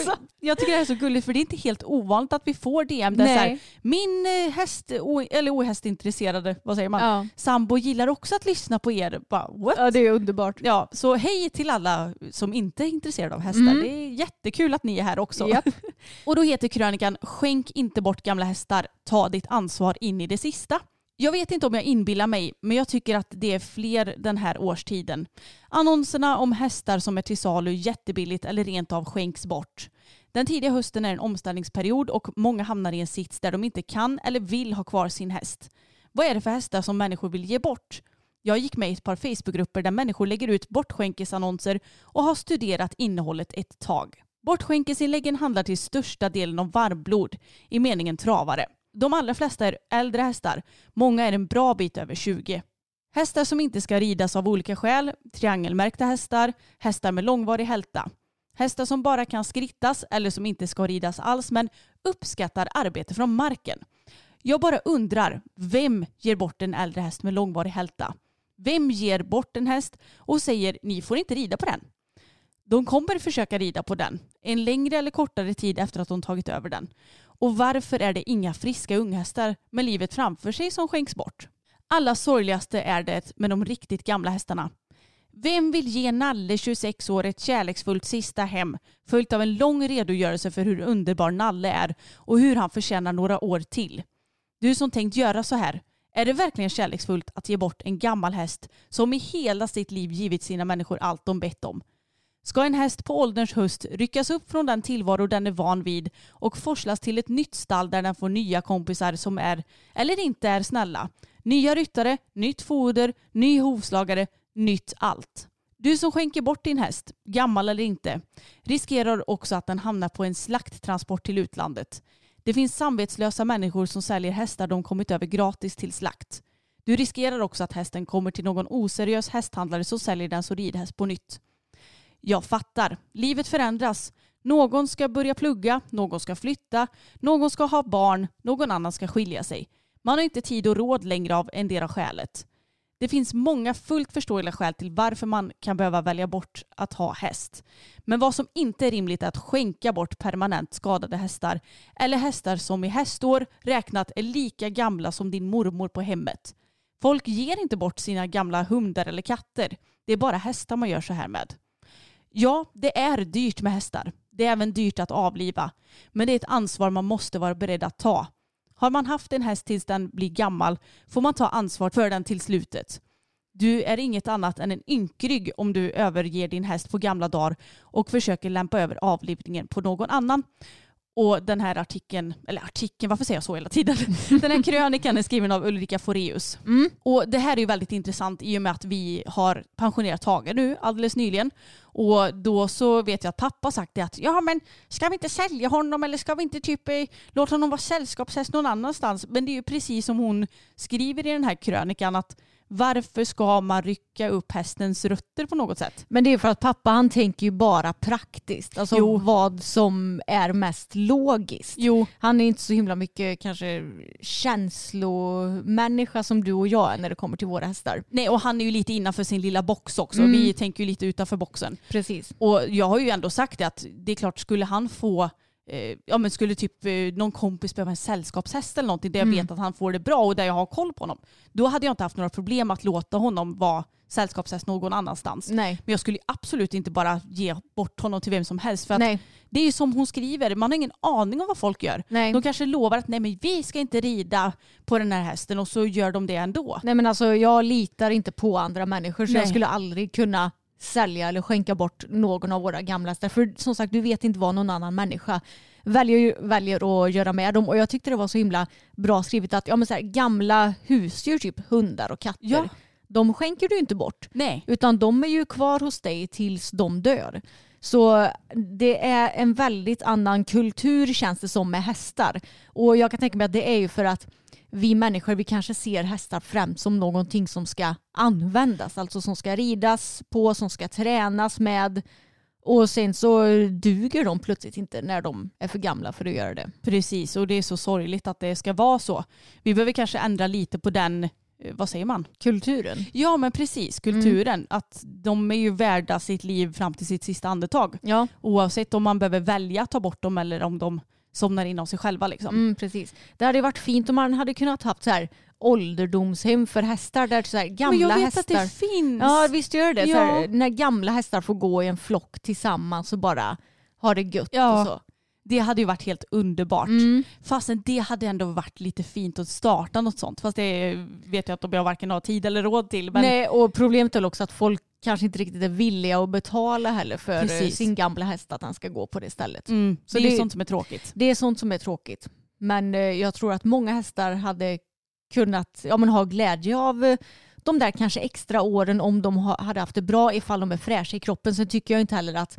[laughs] Och Jag tycker det här är så gulligt för det är inte helt ovanligt att vi får DM där så här, Nej. min eh, häst, eller ohästintresserade, vad säger man? Ja. Sambo gillar också att lyssna på er. Bara, what? ja, det är underbart. Ja, så hej till alla som inte är intresserade av hästar. Mm. Det är jättekul att ni är här också. Japp. [laughs] Och då heter krönikan Skänk inte bort gamla hästar, ta ditt ansvar in i det sista. Jag vet inte om jag inbillar mig, men jag tycker att det är fler den här årstiden. Annonserna om hästar som är till salu jättebilligt eller rent av skänks bort. Den tidiga hösten är en omställningsperiod och många hamnar i en sits där de inte kan eller vill ha kvar sin häst. Vad är det för hästar som människor vill ge bort? Jag gick med i ett par Facebookgrupper där människor lägger ut bortskänkesannonser och har studerat innehållet ett tag. Bortskänkesinläggen handlar till största delen om varmblod, i meningen travare. De allra flesta är äldre hästar, många är en bra bit över 20. Hästar som inte ska ridas av olika skäl, triangelmärkta hästar, hästar med långvarig hälta. Hästar som bara kan skrittas eller som inte ska ridas alls men uppskattar arbete från marken. Jag bara undrar, vem ger bort en äldre häst med långvarig hälta? Vem ger bort en häst och säger ni får inte rida på den? De kommer försöka rida på den, en längre eller kortare tid efter att de tagit över den. Och varför är det inga friska unghästar med livet framför sig som skänks bort? Allra sorgligaste är det med de riktigt gamla hästarna. Vem vill ge Nalle 26 år ett kärleksfullt sista hem följt av en lång redogörelse för hur underbar Nalle är och hur han förtjänar några år till? Du som tänkt göra så här, är det verkligen kärleksfullt att ge bort en gammal häst som i hela sitt liv givit sina människor allt de bett om? Ska en häst på ålderns höst ryckas upp från den tillvaro den är van vid och forslas till ett nytt stall där den får nya kompisar som är, eller inte är, snälla? Nya ryttare, nytt foder, ny hovslagare, nytt allt. Du som skänker bort din häst, gammal eller inte, riskerar också att den hamnar på en slakttransport till utlandet. Det finns samvetslösa människor som säljer hästar de kommit över gratis till slakt. Du riskerar också att hästen kommer till någon oseriös hästhandlare som säljer den som ridhäst på nytt. Jag fattar. Livet förändras. Någon ska börja plugga, någon ska flytta, någon ska ha barn, någon annan ska skilja sig. Man har inte tid och råd längre av en del av skälet. Det finns många fullt förståeliga skäl till varför man kan behöva välja bort att ha häst. Men vad som inte är rimligt är att skänka bort permanent skadade hästar eller hästar som i hästår räknat är lika gamla som din mormor på hemmet. Folk ger inte bort sina gamla hundar eller katter. Det är bara hästar man gör så här med. Ja, det är dyrt med hästar. Det är även dyrt att avliva. Men det är ett ansvar man måste vara beredd att ta. Har man haft en häst tills den blir gammal får man ta ansvar för den till slutet. Du är inget annat än en ynkrygg om du överger din häst på gamla dagar och försöker lämpa över avlivningen på någon annan. Och den här artikeln, eller artikeln, varför säger jag så hela tiden? [laughs] Den här krönikan är skriven av Ulrika Foreus. Och det här är ju väldigt intressant i och med att vi har pensionerat Tage nu alldeles nyligen. Och då så vet jag att pappa sagt det att ja men ska vi inte sälja honom eller ska vi inte typ eh, låta honom vara sällskapshäst någon annanstans? Men det är ju precis som hon skriver i den här krönikan att varför ska man rycka upp hästens rötter på något sätt? Men det är för att pappa han tänker ju bara praktiskt. Alltså Jo. vad som är mest logiskt. Jo, Han är inte så himla mycket kanske känslomänniska som du och jag är när det kommer till våra hästar. nej och han är ju lite innanför sin lilla box också. Mm. Vi tänker ju lite utanför boxen. Precis. Och jag har ju ändå sagt det att det är klart, skulle han få eh, ja men skulle typ eh, någon kompis behöva en sällskapshäst eller någonting där jag Mm. vet att han får det bra och där jag har koll på honom. Då hade jag inte haft några problem att låta honom vara sällskapshäst någon annanstans. Nej. Men jag skulle absolut inte bara ge bort honom till vem som helst. För att det är ju som hon skriver, man har ingen aning om vad folk gör. Nej. De kanske lovar att nej men vi ska inte rida på den här hästen och så gör de det ändå. Nej men alltså jag litar inte på andra människor så Nej. jag skulle aldrig kunna sälja eller skänka bort någon av våra gamla hästar. För som sagt, du vet inte vad någon annan människa väljer, väljer att göra med dem. Och jag tyckte det var så himla bra skrivet att ja, men så här, gamla husdjur, typ hundar och katter, Ja. de skänker du inte bort. Nej. Utan de är ju kvar hos dig tills de dör. Så det är en väldigt annan kultur känns det som med hästar. Och jag kan tänka mig att det är ju för att vi människor vi kanske ser hästar främst som någonting som ska användas. Alltså som ska ridas på, som ska tränas med. Och sen så duger de plötsligt inte när de är för gamla för att göra det. Precis, och det är så sorgligt att det ska vara så. Vi behöver kanske ändra lite på den, eh, vad säger man? Kulturen. Ja men precis, kulturen. Att de är ju värda sitt liv fram till sitt sista andetag. Ja, Oavsett om man behöver välja att ta bort dem eller om de somnar in av sig själva. Liksom. Mm, precis. Det hade varit fint om man hade kunnat haft så här ålderdomshem för hästar där så här gamla Men jag vet hästar. att det finns. Ja visst gör det. Så här, Ja. när gamla hästar får gå i en flock tillsammans och bara ha det gött Ja. och så. Det hade ju varit helt underbart. Mm. Fastän det hade ändå varit lite fint att starta något sånt. Fast det vet jag att jag varken har tid eller råd till. Men Nej, och problemet är också att folk kanske inte riktigt är villiga att betala heller för eh, Precis. sin gamla häst att han ska gå på det stället. mm, Så det är det- sånt som är tråkigt. Det är sånt som är tråkigt. Men eh, jag tror att många hästar hade kunnat ja, men ha glädje av eh, de där kanske extra åren om de ha, hade haft det bra ifall de är fräscha i kroppen. Sen tycker jag inte heller att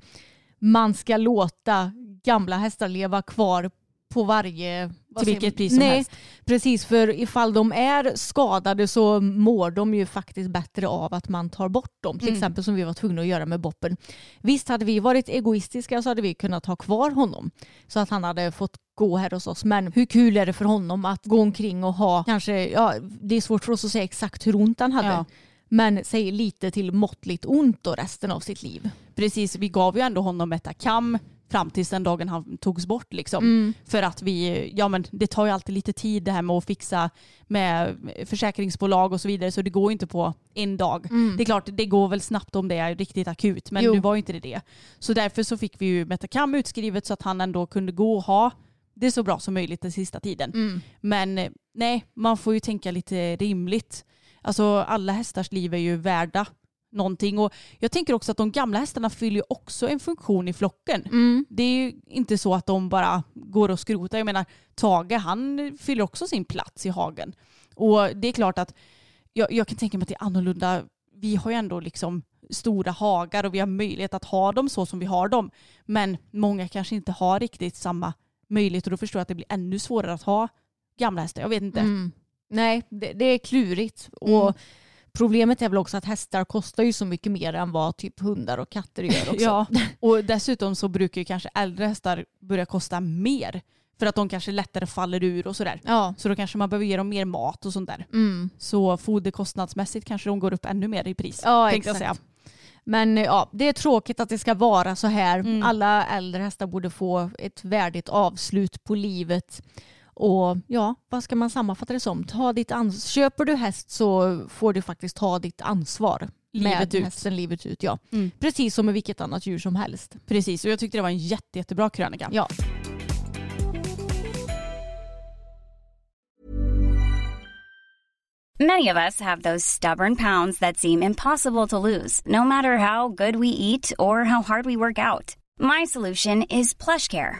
man ska låta gamla hästar leva kvar på varje... Till vilket pris som Nej, helst. Precis, för ifall de är skadade så mår de ju faktiskt bättre av att man tar bort dem. Till Mm. exempel som vi var tvungna att göra med Boppen. Visst hade vi varit egoistiska så hade vi kunnat ha kvar honom så att han hade fått gå här hos oss. Men hur kul är det för honom att gå omkring och ha kanske, ja det är svårt för oss att säga exakt hur ont han hade. Ja. Men säg lite till måttligt ont då resten av sitt liv. Precis, vi gav ju ändå honom Metacam fram tills den dagen han togs bort. Liksom. Mm. För att vi, ja men det tar ju alltid lite tid det här med att fixa med försäkringsbolag och så vidare så det går ju inte på en dag. Det är klart, det går väl snabbt om det är riktigt akut men Jo. nu var ju inte det det. Så därför så fick vi ju Metacam utskrivet så att han ändå kunde gå och ha det så bra som möjligt den sista tiden. Mm. Men eh, nej, man får ju tänka lite rimligt. Alltså alla hästars liv är ju värda någonting och jag tänker också att de gamla hästarna fyller också en funktion i flocken. Mm. Det är ju inte så att de bara går och skrotar. Jag menar, Tage han fyller också sin plats i hagen. Och det är klart att jag, jag kan tänka mig att det är annorlunda. Vi har ju ändå liksom stora hagar och vi har möjlighet att ha dem så som vi har dem. Men många kanske inte har riktigt samma möjlighet och då förstår jag att det blir ännu svårare att ha gamla hästar. Jag vet inte. Mm. Nej, det, det är klurigt. Och Mm. Problemet är väl också att hästar kostar ju så mycket mer än vad typ hundar och katter gör också. [laughs] Ja, [laughs] och dessutom så brukar ju kanske äldre hästar börja kosta mer. För att de kanske lättare faller ur och sådär. ja. Så då kanske man behöver ge dem mer mat och sånt där. Mm. Så foderkostnadsmässigt kanske de går upp ännu mer i pris. Ja, exakt. säga. Men ja, det är tråkigt att det ska vara så här. Mm. Alla äldre hästar borde få ett värdigt avslut på livet. Och ja, vad ska man sammanfatta det som? Ta ditt ans- Köper du häst så får du faktiskt ta ditt ansvar. Livet med ut. hästen livet ut. Ja. Mm. Precis som med vilket annat djur som helst. Precis, och jag tyckte det var en jätte, jättebra krönika. Ja. Many of us have those stubborn pounds that seem impossible to lose, no matter how good we eat or how hard we work out. My solution is PlushCare.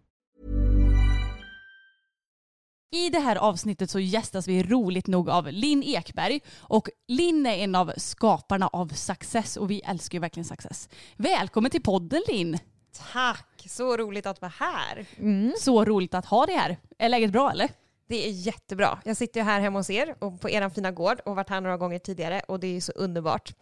I det här avsnittet så gästas vi roligt nog av Linn Ekberg och Linn är en av skaparna av Success och vi älskar ju verkligen Success. Välkommen till podden Linn! Tack, så roligt att vara här. Så roligt att ha dig här. Är läget bra eller? Det är jättebra. Jag sitter ju här hemma hos er och på er fina gård och varit här några gånger tidigare och det är så underbart.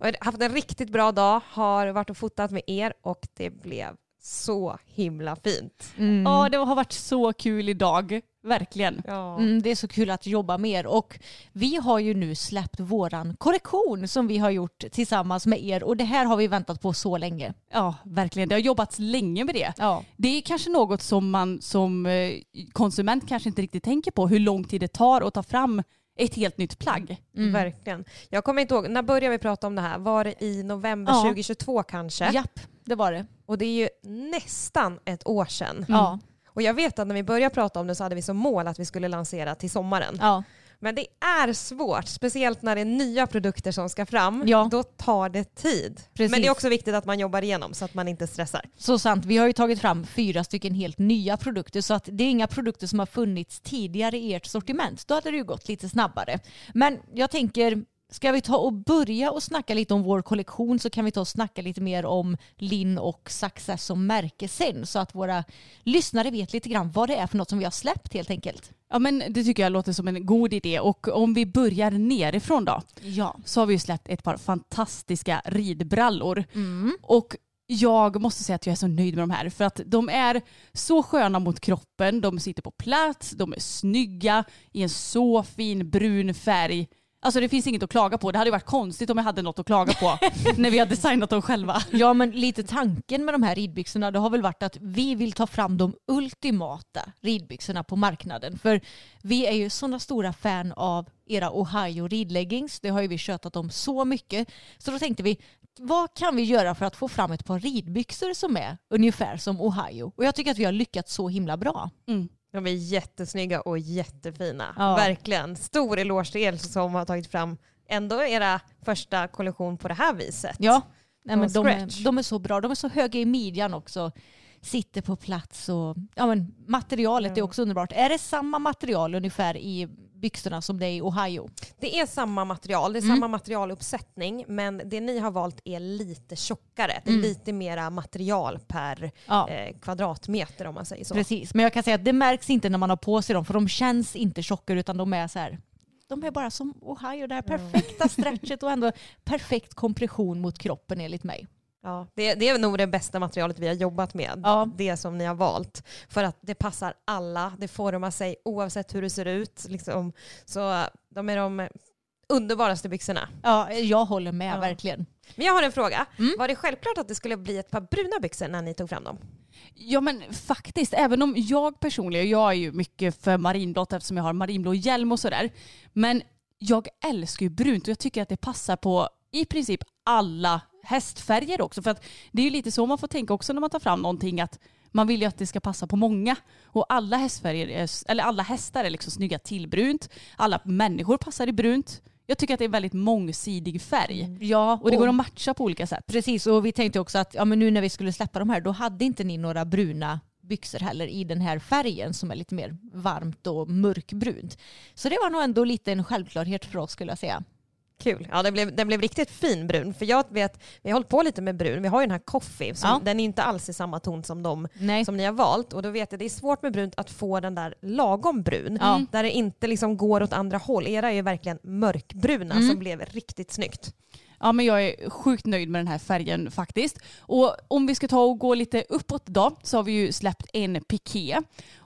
Och jag har haft en riktigt bra dag, har varit och fotat med er och det blev så himla fint. Ja, det har varit så kul idag. Verkligen. Ja. Mm, det är så kul att jobba med er och vi har ju nu släppt våran korrektion som vi har gjort tillsammans med er och det här har vi väntat på så länge. Ja, verkligen. Det har jobbats länge med det. Ja. Det är kanske något som man som eh, konsument kanske inte riktigt tänker på, hur lång tid det tar att ta fram ett helt nytt plagg. Verkligen. Jag kommer inte ihåg, när började vi prata om det här? Var det i november Ja. 2022 kanske? Japp, det var det. Och det är ju nästan ett år sedan. Ja. Och jag vet att när vi började prata om det så hade vi som mål att vi skulle lansera till sommaren. Ja. Men det är svårt, speciellt när det är nya produkter som ska fram. Ja. Då tar det tid. Precis. Men det är också viktigt att man jobbar igenom så att man inte stressar. Så sant. Vi har ju tagit fram fyra stycken helt nya produkter så att det är inga produkter som har funnits tidigare i ert sortiment. Då hade det ju gått lite snabbare. Men jag tänker, ska vi ta och börja och snacka lite om vår kollektion så kan vi ta och snacka lite mer om Linn och Success som märke sen så att våra lyssnare vet lite grann vad det är för något som vi har släppt helt enkelt. Ja men det tycker jag låter som en god idé och om vi börjar nerifrån då Ja. så har vi ju släppt ett par fantastiska ridbrallor och jag måste säga att jag är så nöjd med de här för att de är så sköna mot kroppen, de sitter på plats, de är snygga i en så fin brun färg. Alltså det finns inget att klaga på. Det hade varit konstigt om jag hade något att klaga på [laughs] när vi har designat dem själva. Ja men lite tanken med de här ridbyxorna det har väl varit att vi vill ta fram de ultimata ridbyxorna på marknaden. För vi är ju sådana stora fan av era Ohio ridleggings. Det har ju vi tjötat om så mycket. Så då tänkte vi vad kan vi göra för att få fram ett par ridbyxor som är ungefär som Ohio? Och jag tycker att vi har lyckats så himla bra. De är jättesnygga och jättefina. Ja. Verkligen. Stor eloge till er som har tagit fram ändå era första kollektion på det här viset. Ja, nej, men de, är, de är så bra. De är så höga i midjan också. Sitter på plats och ja, men materialet är också underbart. Är det samma material ungefär i byxorna som det är i Ohio? Det är samma material, det är samma materialuppsättning men det ni har valt är lite tjockare. Det är lite mera material per Ja. eh, kvadratmeter om man säger så. Precis, men jag kan säga att det märks inte när man har på sig dem för de känns inte tjockare utan de är så här de är bara som Ohio, det här perfekta stretchet och ändå perfekt kompression mot kroppen enligt mig. Ja, det, det är nog det bästa materialet vi har jobbat med. Ja. Det som ni har valt. För att det passar alla, det formar sig oavsett hur det ser ut. Liksom. Så de är de underbaraste byxorna. Ja, jag håller med Ja. verkligen. Men jag har en fråga. Var det självklart att det skulle bli ett par bruna byxor när ni tog fram dem? Ja men faktiskt, även om jag personligen, jag är ju mycket för marinblått eftersom jag har marinblå hjälm och sådär. Men jag älskar ju brunt och jag tycker att det passar på i princip alla hästfärger också. För att det är ju lite så man får tänka också när man tar fram någonting att man vill ju att det ska passa på många. Och alla hästfärger, är, eller alla hästar är liksom snygga till brunt. Alla människor passar i brunt. Jag tycker att det är en väldigt mångsidig färg. Ja, Och det går att matcha på olika sätt. Precis, och vi tänkte också att ja, men nu när vi skulle släppa de här då hade inte ni några bruna byxor heller i den här färgen som är lite mer varmt och mörkbrunt. Så det var nog ändå lite en självklarhet för oss skulle jag säga. Kul. Ja, den blev, den blev riktigt fin brun. För jag vet, vi har hållit på lite med brun. Vi har ju den här coffee, som, Ja. den är inte alls i samma ton som de Nej. som ni har valt. Och då vet jag, det är svårt med brunt att få den där lagom brun. Ja. Där det inte liksom går åt andra håll. Era är ju verkligen mörkbruna Mm. som blev riktigt snyggt. Ja, men jag är sjukt nöjd med den här färgen faktiskt. Och om vi ska ta och gå lite uppåt då så har vi ju släppt en piké.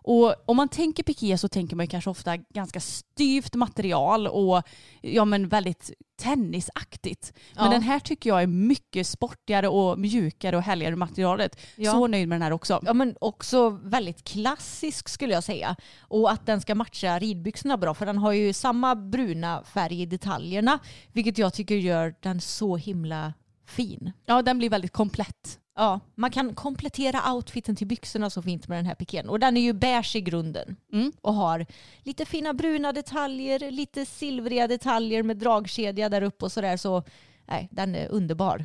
Och om man tänker piké så tänker man kanske ofta ganska styvt material och ja, men väldigt tennisaktigt. Men Ja. den här tycker jag är mycket sportigare och mjukare och härligare materialet. Ja. Så nöjd med den här också. Ja men också väldigt klassisk skulle jag säga. Och att den ska matcha ridbyxorna bra för den har ju samma bruna färg i detaljerna vilket jag tycker gör den så himla fin. Ja, den blir väldigt komplett. Ja, man kan komplettera outfiten till byxorna så fint med den här pikén. Och den är ju beige i grunden Mm. och har lite fina bruna detaljer, lite silvriga detaljer med dragkedja där uppe och sådär. Så nej, den är underbar.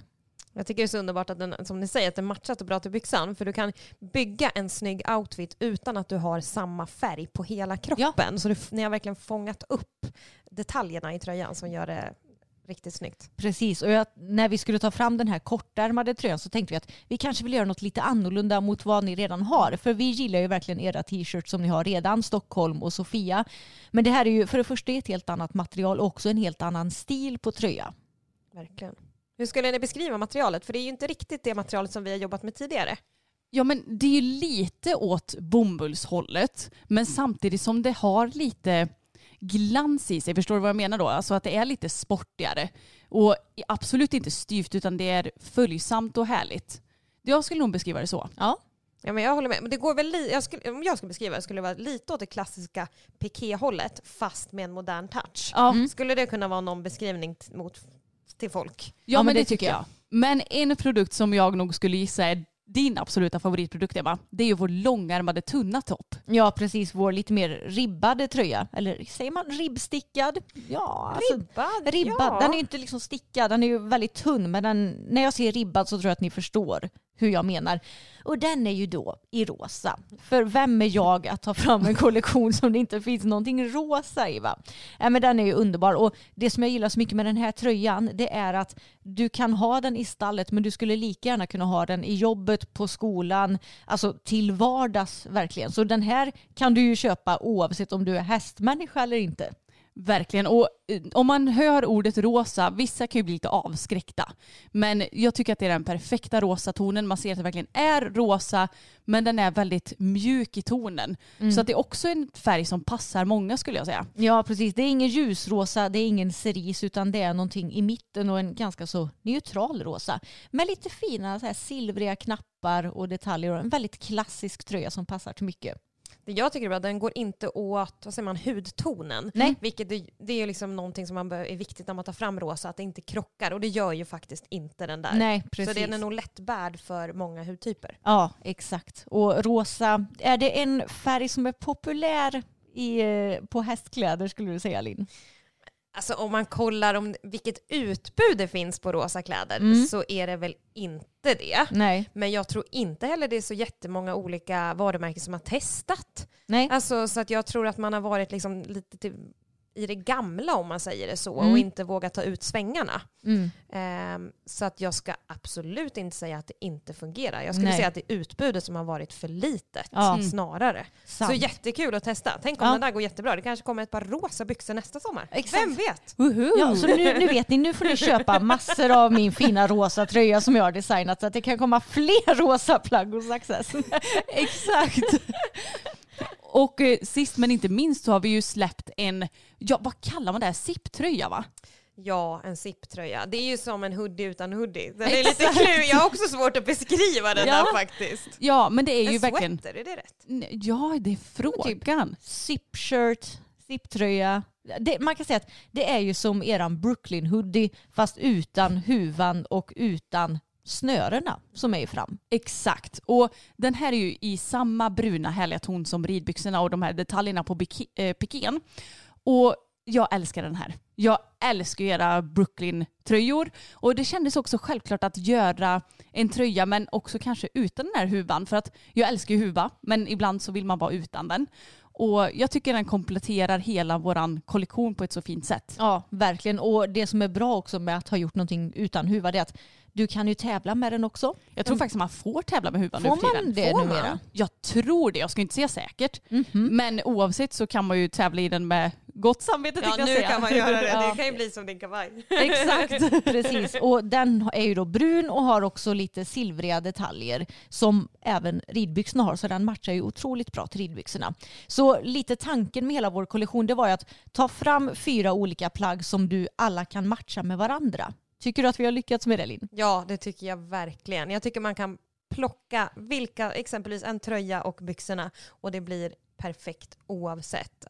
Jag tycker det är så underbart att den, som ni säger, att den matchar så bra till byxan. För du kan bygga en snygg outfit utan att du har samma färg på hela kroppen. Så du, ni har verkligen fångat upp detaljerna i tröjan som gör det riktigt snyggt. Precis, och jag, när vi skulle ta fram den här kortärmade tröjan så tänkte vi att vi kanske vill göra något lite annorlunda mot vad ni redan har. För vi gillar ju verkligen era t-shirts som ni har redan, Stockholm och Sofia. Men det här är ju för det första ett helt annat material och också en helt annan stil på tröja. Verkligen. Hur skulle ni beskriva materialet? För det är ju inte riktigt det materialet som vi har jobbat med tidigare. Ja men det är ju lite åt bomullshållet men samtidigt som det har lite glans i sig. Förstår du vad jag menar då? Alltså att det är lite sportigare. Och absolut inte styvt utan det är följsamt och härligt. Jag skulle nog beskriva det så. Ja, Ja, men jag håller med. Men det går väl jag skulle, om jag skulle beskriva det skulle det vara lite åt det klassiska piké-hållet fast med en modern touch. Ja, Mm. Skulle det kunna vara någon beskrivning mot, till folk? ja, men, det, tycker jag. Men en produkt som jag nog skulle gissa är din absoluta favoritprodukt Emma. Det är ju vår långärmade tunna topp. ja precis. Vår lite mer ribbade tröja. Eller säger man ribbstickad? Ja, alltså, Ribbad? ribbad. Ja. Den är ju inte liksom stickad, den är ju väldigt tunn. Men den, när jag säger ribbad så tror jag att ni förstår hur jag menar. Och den är ju då i rosa. För vem är jag att ta fram en kollektion som det inte finns någonting rosa i va? Äh, men den är ju underbar. Och det som jag gillar så mycket med den här tröjan det är att du kan ha den i stallet men du skulle lika gärna kunna ha den i jobbet, på skolan, alltså till vardags verkligen. Så den här kan du ju köpa oavsett om du är hästmänniska eller inte. Verkligen. Och eh, om man hör ordet rosa, vissa kan ju bli lite avskräckta. Men jag tycker att det är den perfekta rosa tonen. Man ser att det verkligen är rosa, men den är väldigt mjuk i tonen. Så att det är också en färg som passar många skulle jag säga. Ja, precis. Det är ingen ljusrosa, det är ingen cerise utan det är någonting i mitten och en ganska så neutral rosa. Med lite fina så här, silvriga knappar och detaljer och en väldigt klassisk tröja som passar till mycket. Det jag tycker är bra, den går inte åt vad säger man, hudtonen. Nej. Vilket det, det är liksom någonting som man bör, är viktigt när man tar fram rosa, att det inte krockar. Och det gör ju faktiskt inte den där. Nej, Så precis. den är nog lättbärd för många hudtyper. Ja, exakt. Och rosa, är det en färg som är populär i, eh, på hästkläder skulle du säga Linn? Alltså om man kollar om vilket utbud det finns på rosa kläder Mm. så är det väl inte det. Nej. Men jag tror inte heller det är så jättemånga olika varumärken som har testat. Nej. Alltså, så att jag tror att man har varit liksom lite till, i det gamla om man säger det så Mm. och inte vågat ta ut svängarna. Mm. Ehm, så att jag ska absolut inte säga att det inte fungerar. Jag skulle Nej. säga att det är utbudet som har varit för litet Ja. snarare. Sant. Så jättekul att testa. Tänk om Ja. den där går jättebra. Det kanske kommer ett par rosa byxor nästa sommar. Exakt. Vem vet? Ja, så nu, nu vet ni, nu får ni köpa [laughs] massor av min fina rosa tröja som jag har designat så att det kan komma fler rosa plagg hos Access. Exakt. [laughs] Och eh, sist men inte minst så har vi ju släppt en, ja vad kallar man det, här? zipptröja va? Ja, en zipptröja. Det är ju som en hoodie utan hoodie. Den är lite klurig. Jag har också svårt att beskriva den Ja. där faktiskt. Ja men det är ju En verkligen, sweater, är det rätt? ja det är frågan. Zip-shirt, zip-tröja. Det, man kan säga att det är ju som eran Brooklyn hoodie fast utan huvan och utan snörena som är i fram. Exakt. Och den här är ju i samma bruna härliga ton som ridbyxorna och de här detaljerna på äh, eh, pikén. Och jag älskar den här. Jag älskar ju era Brooklyn-tröjor. Och det kändes också självklart att göra en tröja men också kanske utan den här huvan. För att jag älskar ju huva men ibland så vill man vara utan den. Och jag tycker den kompletterar hela våran kollektion på ett så fint sätt. Ja, verkligen. Och det som är bra också med att ha gjort någonting utan huva det är att du kan ju tävla med den också. Jag tror faktiskt att man får tävla med huvan nu Får man det Får man? numera? Jag tror det, jag ska inte säga säkert. Mhm. Men oavsett så kan man ju tävla i den med gott samvete Ja, tänkte jag nu säga. kan man göra det. Ja. Det kan ju bli som din kavaj. Exakt, [laughs] precis. Och den är ju då brun och har också lite silvriga detaljer som även ridbyxorna har. Så den matchar ju otroligt bra till ridbyxorna. Så lite tanken med hela vår kollektion det var ju att ta fram fyra olika plagg som du alla kan matcha med varandra. Tycker du att vi har lyckats med det Linn? Ja, det tycker jag verkligen. Jag tycker man kan plocka vilka, exempelvis en tröja och byxorna och det blir perfekt oavsett.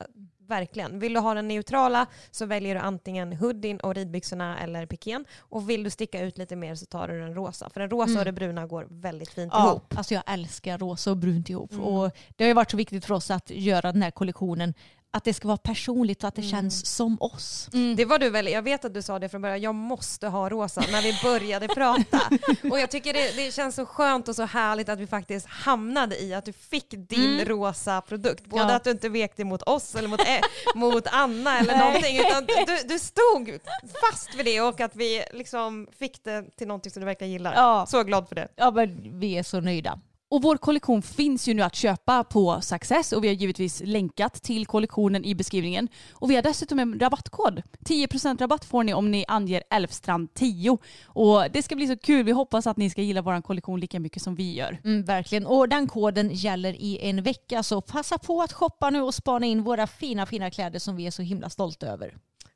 Verkligen. Vill du ha den neutrala så väljer du antingen hoodien och ridbyxorna eller pikén. Och vill du sticka ut lite mer så tar du den rosa. För den rosa Mm. och det bruna går väldigt fint Ja, ihop. alltså jag älskar rosa och brunt ihop. Mm. Och det har ju varit så viktigt för oss att göra den här kollektionen att det ska vara personligt och att det Mm. känns som oss. Det var du väl, jag vet att du sa det från början, jag måste ha rosa när vi började prata. [laughs] Och jag tycker det, det känns så skönt och så härligt att vi faktiskt hamnade i att du fick din rosa produkt. Både Ja. att du inte vek dig mot oss eller mot, eh, [laughs] mot Anna eller någonting, utan du, du stod fast vid det och att vi liksom fick det till någonting som du verkligen gillar. Ja. Så glad för det. Ja men vi är så nöjda. Och vår kollektion finns ju nu att köpa på Success och vi har givetvis länkat till kollektionen i beskrivningen. Och vi har dessutom en rabattkod. 10% rabatt får ni om ni anger Elfstrand10. Och det ska bli så kul. Vi hoppas att ni ska gilla vår kollektion lika mycket som vi gör. Mm, verkligen. Och den koden gäller i en vecka så passa på att shoppa nu och spana in våra fina fina kläder som vi är så himla stolta över.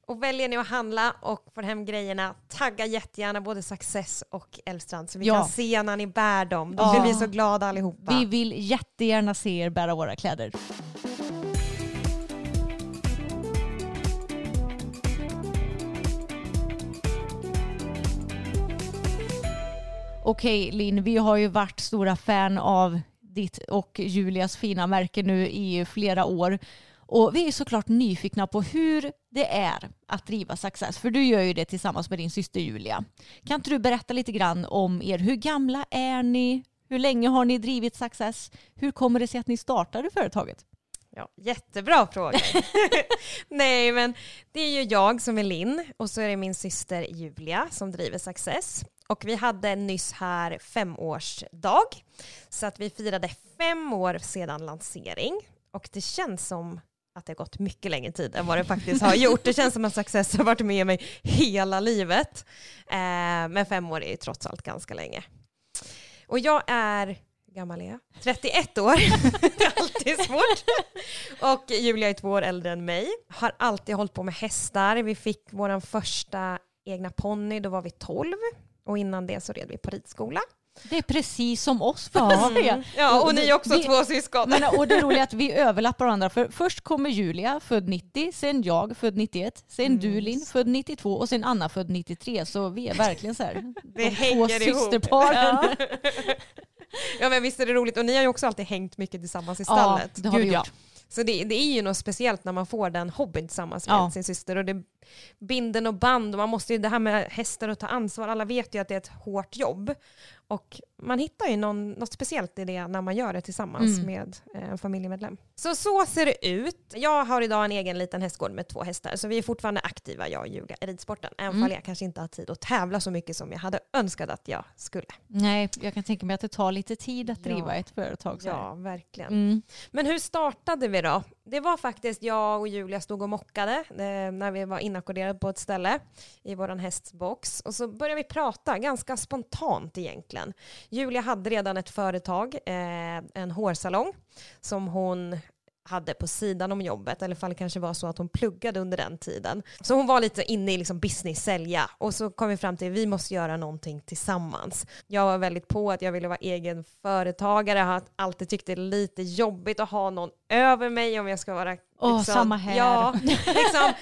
Och väljer ni att handla och får hem grejerna, tagga jättegärna både Success och Älvstrand så vi Ja. kan se när ni bär dem. Då blir vi så glada allihopa. Vi vill jättegärna se er bära våra kläder. Okej Linn, vi har ju varit stora fan av ditt och Julias fina märke nu i flera år. Och vi är såklart nyfikna på hur det är att driva Success. För du gör ju det tillsammans med din syster Julia. Kan inte du berätta lite grann om er? Hur gamla är ni? Hur länge har ni drivit Success? Hur kommer det sig att ni startade företaget? Ja, jättebra fråga. [laughs] Nej, men det är ju jag som är Linn och så är det min syster Julia som driver Success. Och vi hade nyss här femårsdag så att vi firade fem år sedan lansering och det känns som att det har gått mycket längre tid än vad det faktiskt har gjort. Det känns som att Success har varit med mig hela livet. Eh, men fem år är ju trots allt ganska länge. Och jag är, hur gammal är jag? 31 år. [laughs] det är alltid svårt. Och Julia är två år äldre än mig. Har alltid hållit på med hästar. Vi fick vår första egna ponny, då var vi 12. Och innan det så red vi på ridskola. Det är precis som oss får jag säga. Ja, och ni är också Vi- två syskon. Men, och det roliga är att vi [laughs] överlappar varandra. För först kommer Julia, född 90, sen jag, född 91, sen Mm. du Linn, född 92 och sen Anna, född 93. Så vi är verkligen så här, [laughs] Det de två hänger ihop. systerparen. Ja. ja men visst är det roligt och ni har ju också alltid hängt mycket tillsammans i Ja, stallet. det har vi Gud, ja. gjort. Så det, det är ju något speciellt när man får den hobbyn tillsammans med Ja. sin syster. Och det binden och band och man måste ju det här med hästar och ta ansvar. Alla vet ju att det är ett hårt jobb. Och man hittar ju någon, något speciellt i det när man gör det tillsammans Mm. med eh, en familjemedlem. Så så ser det ut. Jag har idag en egen liten hästgård med två hästar. Så vi är fortfarande aktiva, jag och Julia, i ridsporten. Även Mm. fall jag kanske inte har tid att tävla så mycket som jag hade önskat att jag skulle. Nej, jag kan tänka mig att det tar lite tid att Ja. driva ett företag. Så här. Ja, verkligen. Mm. Men hur startade vi då? Det var faktiskt jag och Julia stod och mockade eh, när vi var inackorderade på ett ställe i vår hästbox. Och så började vi prata, ganska spontant egentligen. Julia hade redan ett företag, eh, en hårsalong, som hon hade på sidan om jobbet, eller fall det kanske var så att hon pluggade under den tiden. Så hon var lite inne i liksom business, sälja, och så kom vi fram till att vi måste göra någonting tillsammans. Jag var väldigt på att jag ville vara egen företagare, har alltid tyckt det är lite jobbigt att ha någon över mig om jag ska vara Åh, samma här. Ja, liksom,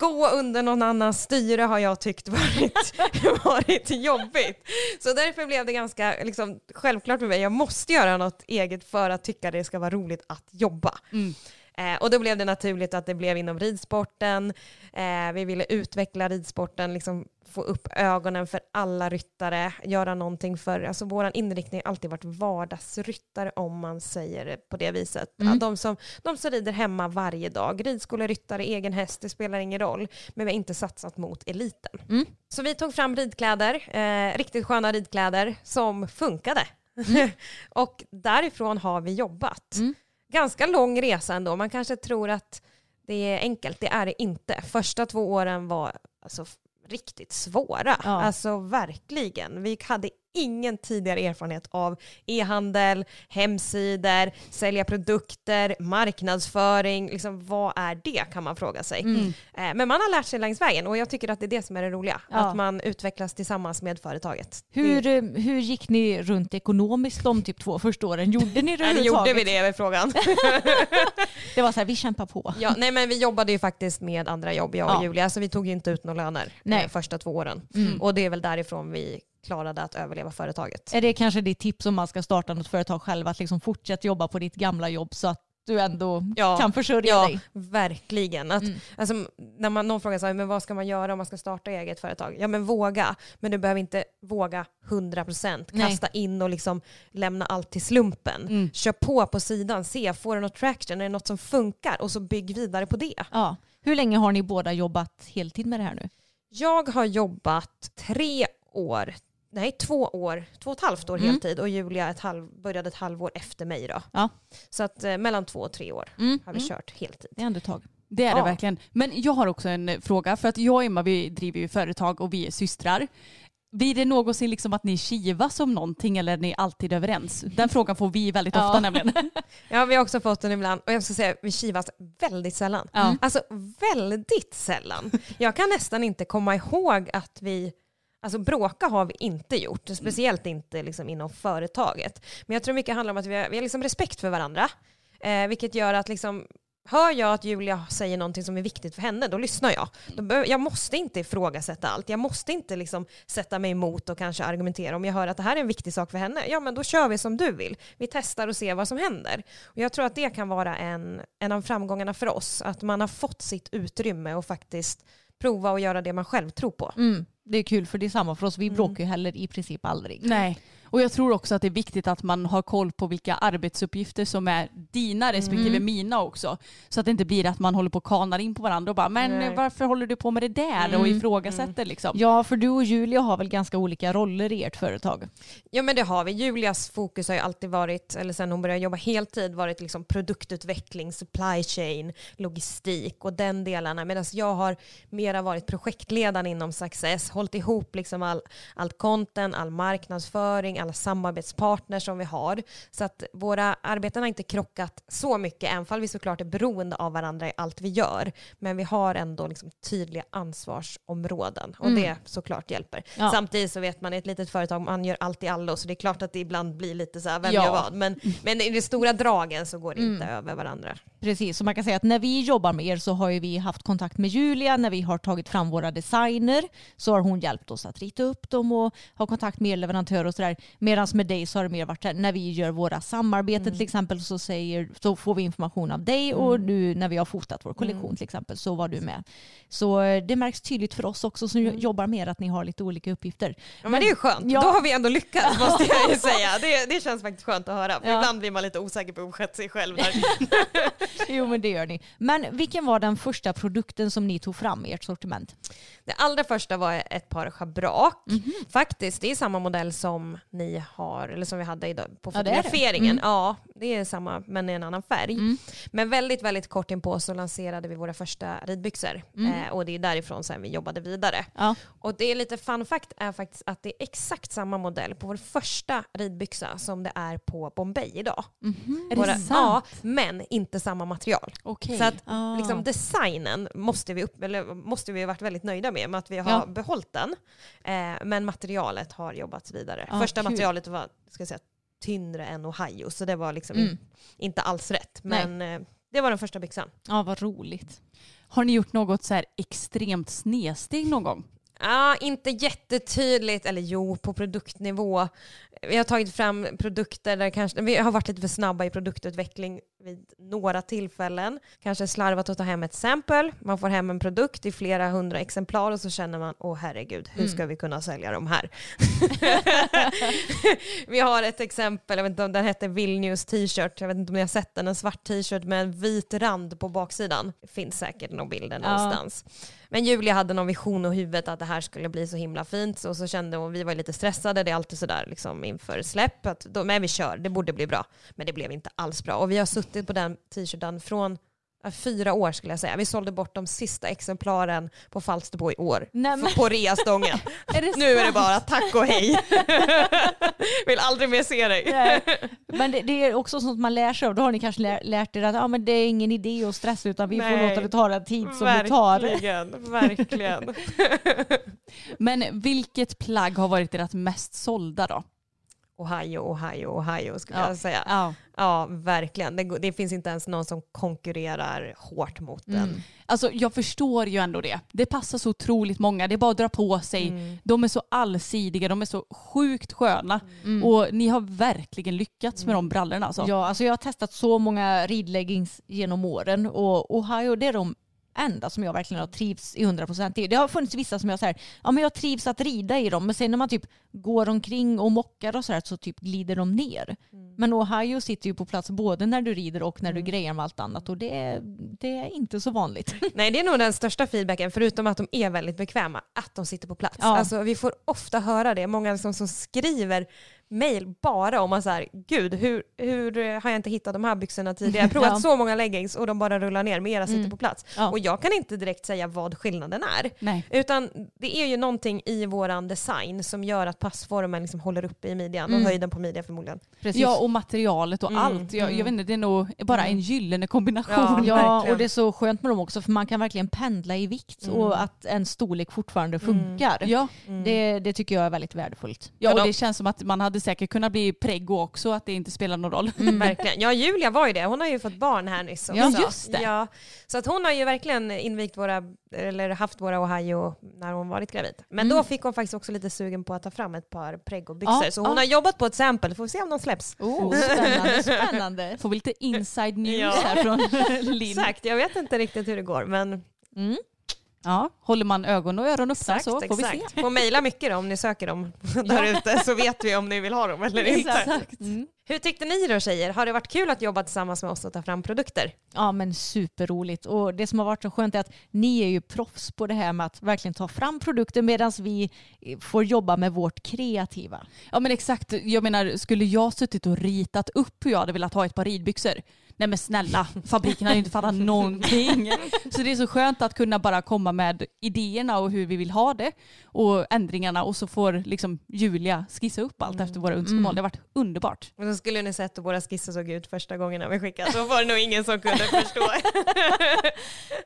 gå under någon annans styre har jag tyckt varit, [laughs] varit jobbigt. Så därför blev det ganska liksom, självklart för mig, jag måste göra något eget för att tycka det ska vara roligt att jobba. Mm. Eh, och då blev det naturligt att det blev inom ridsporten. Eh, vi ville utveckla ridsporten, liksom få upp ögonen för alla ryttare, göra någonting för, alltså vår inriktning har alltid varit vardagsryttare om man säger det på det viset. Mm. De, som, de som rider hemma varje dag, ridskoleryttare, egen häst, det spelar ingen roll, men vi har inte satsat mot eliten. Mm. Så vi tog fram ridkläder, eh, riktigt sköna ridkläder som funkade. [laughs] och därifrån har vi jobbat Mm. Ganska lång resa ändå. Man kanske tror att det är enkelt. Det är det inte. Första två åren var alltså, riktigt svåra. Ja. Alltså verkligen. Vi hade ingen tidigare erfarenhet av e-handel, hemsidor, sälja produkter, marknadsföring. Liksom, vad är det kan man fråga sig. Mm. Eh, Men man har lärt sig längs vägen och jag tycker att det är det som är det roliga. Ja. Att man utvecklas tillsammans med företaget. Hur, Det, eh, hur gick ni runt ekonomiskt de typ två första åren? Gjorde ni det [laughs] eller gjorde vi det är frågan. [laughs] Det var så här, vi kämpar på. [laughs] Ja, nej men vi jobbade ju faktiskt med andra jobb, jag och Ja. Julia, så vi tog ju inte ut några löner Nej. de första två åren. Mm. Och det är väl därifrån vi klarade att överleva företaget. Är det kanske ditt tips om man ska starta något företag själv, att liksom fortsätta jobba på ditt gamla jobb så att du ändå Ja. kan försörja Ja, dig? verkligen. Att, Mm. alltså, när man, någon frågar så här, men vad ska man göra om man ska starta eget företag? Ja men våga, men du behöver inte våga 100%. Nej. Kasta in och liksom lämna allt till slumpen. Mm. Kör på på sidan, se, får det något traction, är det något som funkar? Och så bygg vidare på det. Ja. Hur länge har ni båda jobbat heltid med det här nu? Jag har jobbat tre år, nej två år, två och ett halvt år Mm. heltid och Julia ett halv, började ett halvår efter mig då. Ja. Så att eh, mellan två och tre år Mm. har vi kört heltid. Det är ändå tag. Det är det Ja. verkligen. Men jag har också en eh, fråga. För att jag och Emma vi driver ju företag och vi är systrar. Blir det någonsin liksom att ni kivas om någonting eller är ni alltid överens? Den frågan får vi väldigt Ja. ofta nämligen. [laughs] Ja, vi har också fått den ibland och jag ska säga vi kivas väldigt sällan. Ja. Alltså väldigt sällan. Jag kan nästan inte komma ihåg att vi Alltså bråka har vi inte gjort, speciellt inte liksom inom företaget. Men jag tror mycket handlar om att vi har, vi har liksom respekt för varandra. Eh, vilket gör att liksom, hör jag att Julia säger någonting som är viktigt för henne, då lyssnar jag. Då behöver, jag måste inte ifrågasätta allt. Jag måste inte liksom sätta mig emot och kanske argumentera. Om jag hör att det här är en viktig sak för henne, ja men då kör vi som du vill. Vi testar och ser vad som händer. Och jag tror att det kan vara en, en av framgångarna för oss, att man har fått sitt utrymme och faktiskt prova och göra det man själv tror på. Mm. Det är kul för det är samma för oss. Vi Mm. bråkar ju heller i princip aldrig. Nej. Och jag tror också att det är viktigt att man har koll på vilka arbetsuppgifter som är dina respektive Mm. mina också. Så att det inte blir att man håller på och kanar in på varandra och bara men Nej. varför håller du på med det där och Mm. ifrågasätter liksom. Ja, för du och Julia har väl ganska olika roller i ert företag? Ja men det har vi. Julias fokus har ju alltid varit, eller sen hon började jobba heltid, varit liksom produktutveckling, supply chain, logistik och den delarna. Medan jag har mera varit projektledaren inom Success, hållit ihop liksom all, allt content, all marknadsföring, alla samarbetspartners som vi har. Så att våra arbeten har inte krockat så mycket, även fall vi såklart är beroende av varandra i allt vi gör. Men vi har ändå liksom tydliga ansvarsområden och Mm. det såklart hjälper. Ja. Samtidigt så vet man i ett litet företag, man gör allt i allo, så det är klart att det ibland blir lite så här, vem Ja. gör vad? Men, men i de stora dragen så går det inte Mm. över varandra. Precis, så man kan säga att när vi jobbar med er så har vi haft kontakt med Julia när vi har tagit fram våra designer så har hon hjälpt oss att rita upp dem och ha kontakt med er leverantörer och sådär. Medan med dig så har det mer varit här, när vi gör våra samarbeten till exempel så, säger, så får vi information av dig och nu när vi har fotat vår kollektion till exempel så var du med. Så eh, det märks tydligt för oss också som jobbar med er att ni har lite olika uppgifter. Ja, men, det är ju skönt, Ja. då har vi ändå lyckats [laughs] måste jag ju säga. Det, det känns faktiskt skönt att höra, Ja. ibland blir man lite osäker på sig själv där. [laughs] [laughs] Jo men det gör ni. Men vilken var den första produkten som ni tog fram i ert sortiment? Det allra första var ett par schabrak. Mhm. Faktiskt, det är samma modell som ni har, eller som vi hade idag på Ja, det är det. fotograferingen. Mm. Ja, det är samma men i en annan färg. Mm. Men väldigt, väldigt kort inpå så lanserade vi våra första ridbyxor. Mm. Eh, och det är därifrån sen vi jobbade vidare. Ja. Och det är lite fun fact är faktiskt att det är exakt samma modell på vår första ridbyxa som det är på Bombay idag. Är det Våra, ja, men inte samma material. Okej. Så att Ah. liksom designen måste vi, upp, eller måste vi ha varit väldigt nöjda med, med att vi har Ja. behållit den. Eh, men materialet har jobbats vidare. Ah, Första kul. materialet var ska jag säga, tyngre än Ohio, så det var liksom Mm. in, inte alls rätt. Men eh, det var den första byxan. Ja vad roligt. Har ni gjort något så här extremt snedsteg någon gång? Ja, inte jättetydligt, eller jo, på produktnivå. Vi har tagit fram produkter där kanske, vi har varit lite för snabba i produktutveckling vid några tillfällen. Kanske slarvat att ta hem ett sample, man får hem en produkt i flera hundra exemplar och så känner man, åh herregud, hur Mm. ska vi kunna sälja de här? [laughs] vi har ett exempel, jag vet inte om den hette Vilnius t-shirt, jag vet inte om ni har sett den, en svart t-shirt med en vit rand på baksidan. Det finns säkert någon bilder Ja. någonstans. Men Julia hade någon vision i huvudet att det här skulle bli så himla fint och så kände hon, vi var lite stressade, det är alltid sådär liksom inför släpp, att då, men vi kör, det borde bli bra. Men det blev inte alls bra och vi har suttit på den t-shirten från Fyra år skulle jag säga. Vi sålde bort de sista exemplaren på Falsterbo i år. Nej, På reastången. [laughs] Är nu är det bara tack och hej. [laughs] Vill aldrig mer se dig. Nej. Men det, det är också sånt man lär sig av. Då har ni kanske lär, lärt er att ja, men det är ingen idé att stressa utan vi får Nej. låta det ta den tid som det tar. Verkligen, verkligen. [laughs] Men vilket plagg har varit ert mest sålda då? Ohio, Ohio, Ohio skulle Ja. jag säga. Ja. Ja, verkligen. Det, det finns inte ens någon som konkurrerar hårt mot den. Mm. Alltså jag förstår ju ändå det. Det passar så otroligt många. Det är bara att dra på sig. Mm. De är så allsidiga, de är så sjukt sköna. Och ni har verkligen lyckats med de brallorna alltså. Ja, alltså jag har testat så många ridleggings genom åren och Ohio det är de enda som jag verkligen har trivts i 100% i. Det har funnits vissa som jag säger, ja men jag trivs att rida i dem men sen när man typ går omkring och mockar och sådär så typ glider de ner. Men Ohio sitter ju på plats både när du rider och när du grejar med allt annat och det är, det är inte så vanligt. [laughs] Nej, det är nog den största feedbacken, förutom att de är väldigt bekväma, att de sitter på plats. Ja. Alltså, vi får ofta höra det, många som, som skriver mail bara om att så här, gud, hur, hur har jag inte hittat de här byxorna tidigare? Jag har [laughs] provat Ja. så många leggings och de bara rullar ner, mera sitter Mm. på plats. Ja. Och jag kan inte direkt säga vad skillnaden är. Nej. Utan det är ju någonting i våran design som gör att passformen liksom håller uppe i midjan och Mm. höjden på midjan förmodligen. Precis. Ja och materialet och Mm, allt. Jag, mm. jag vet inte, det är nog bara en gyllene kombination. Ja. [laughs] Ja, och det är så skönt med dem också för man kan verkligen pendla i vikt Mm. och att en storlek fortfarande funkar. Ja, Det, det tycker jag är väldigt värdefullt. ja och de- det känns som att man hade säkert kunnat bli preggo också, att det inte spelar någon roll. [laughs] Verkligen. Ja, Julia var ju det. Hon har ju fått barn här nyss också. Ja, just det. Ja, så att hon har ju verkligen invigt våra, eller haft våra Ohio när hon varit gravid. Men då fick hon faktiskt också lite sugen på att ta fram ett par preggo-byxor. Ja, så hon ja. har jobbat på ett sample, får vi se om de släpps. Oh, [laughs] spännande, spännande. Får vi lite inside news här från [laughs] Linn. Exakt, jag vet inte riktigt hur det går men Mm. Ja, håller man ögon och öron öppna exakt, så får vi se. exakt. Får mejla mycket då om ni söker dem [laughs] där ute så vet vi om ni vill ha dem eller inte. Exakt. Hur tyckte ni då tjejer? Har det varit kul att jobba tillsammans med oss och ta fram produkter? Ja men superroligt och det som har varit så skönt är att ni är ju proffs på det här med att verkligen ta fram produkter medan vi får jobba med vårt kreativa. Ja men exakt, jag menar skulle jag suttit och ritat upp hur jag hade velat ha ett par ridbyxor? Nej men snälla, fabriken hade inte fattat någonting. [laughs] Så det är så skönt att kunna bara komma med idéerna och hur vi vill ha det och ändringarna och så får liksom Julia skissa upp allt efter våra önskemål. Det har varit underbart. Och så skulle ni sett hur våra skisser såg ut första gångerna vi skickade. Då var det nog ingen som kunde förstå. [laughs]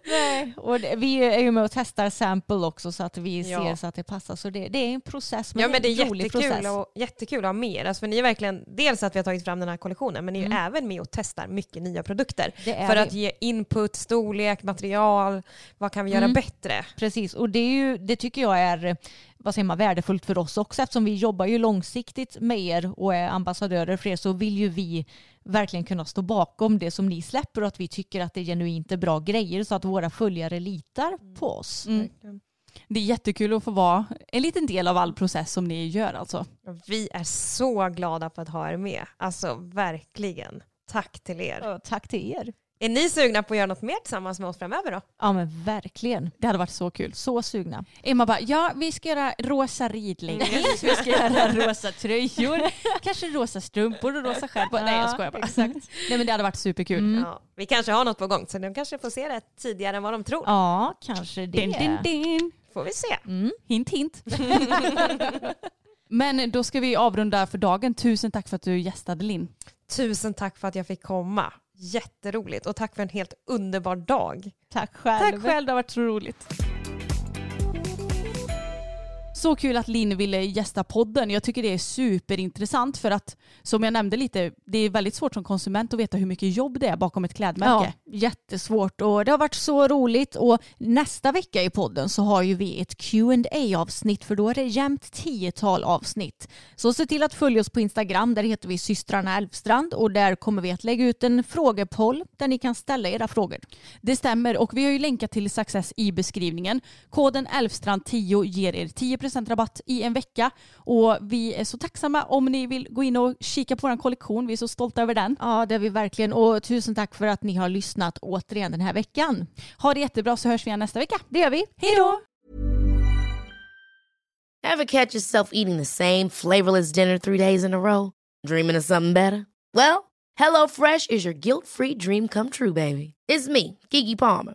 Nej. Och det, vi är ju med och testar sample också så att vi Ja. ser så att det passar. Så det, det är en process men, Ja men det är en rolig jättekul, process. och, jättekul att ha med er. Alltså, för ni är verkligen, dels att vi har tagit fram den här kollektionen, men ni är Mm. även med och testar mycket nya produkter. Det För vi. att ge input, storlek, material, vad kan vi göra Mm. bättre? Precis, och det, är ju, det tycker jag är vad säger man, värdefullt för oss också eftersom vi jobbar ju långsiktigt med er och är ambassadörer för er så vill ju vi verkligen kunna stå bakom det som ni släpper och att vi tycker att det är genuint är bra grejer så att våra följare litar på oss. Mm. Det är jättekul att få vara en liten del av all process som ni gör alltså. Vi är så glada för att ha er med. Alltså verkligen. Tack till er. Ja, Tack till er. Är ni sugna på att göra något mer tillsammans med oss framöver då? Ja men verkligen. Det hade varit så kul. Så sugna. Emma bara, ja vi ska göra rosa ridleggings, [laughs] vi ska göra rosa tröjor, kanske rosa strumpor och rosa skärpor. Nej jag skojar bara. Exakt. Nej men det hade varit superkul. Mm. Ja, vi kanske har något på gång så de kanske får se det tidigare än vad de tror. Ja, kanske det. Din, din, din. Får vi se. Mm. Hint hint. [laughs] men då ska vi avrunda för dagen. Tusen tack för att du gästade Linn. Tusen tack för att jag fick komma. Jätteroligt och tack för en helt underbar dag. Tack själv. Tack själv, det har varit så roligt. Så kul att Linn ville gästa podden. Jag tycker det är superintressant för att som jag nämnde lite, det är väldigt svårt som konsument att veta hur mycket jobb det är bakom ett klädmärke. Ja, jättesvårt och det har varit så roligt och nästa vecka i podden så har ju vi ett qa avsnitt för då är det jämnt tiotal avsnitt. Så se till att följa oss på Instagram, där heter vi systrarna Elfstrand och där kommer vi att lägga ut en frågepoll där ni kan ställa era frågor. Det stämmer och vi har ju länkat till Success i beskrivningen. Koden Elfstrand10 ger er 10% rabatt i en vecka och vi är så tacksamma om ni vill gå in och kika på vår kollektion. Vi är så stolta över den. Ja, det är vi verkligen och tusen tack för att ni har lyssnat återigen den här veckan. Ha det jättebra så hörs vi igen nästa vecka. Det gör vi. Hej då! Ever catch yourself eating the same flavorless dinner three days in a row? Dreaming of something better? Well, HelloFresh is your guilt-free dream come true, baby. It's me, Gigi Palmer.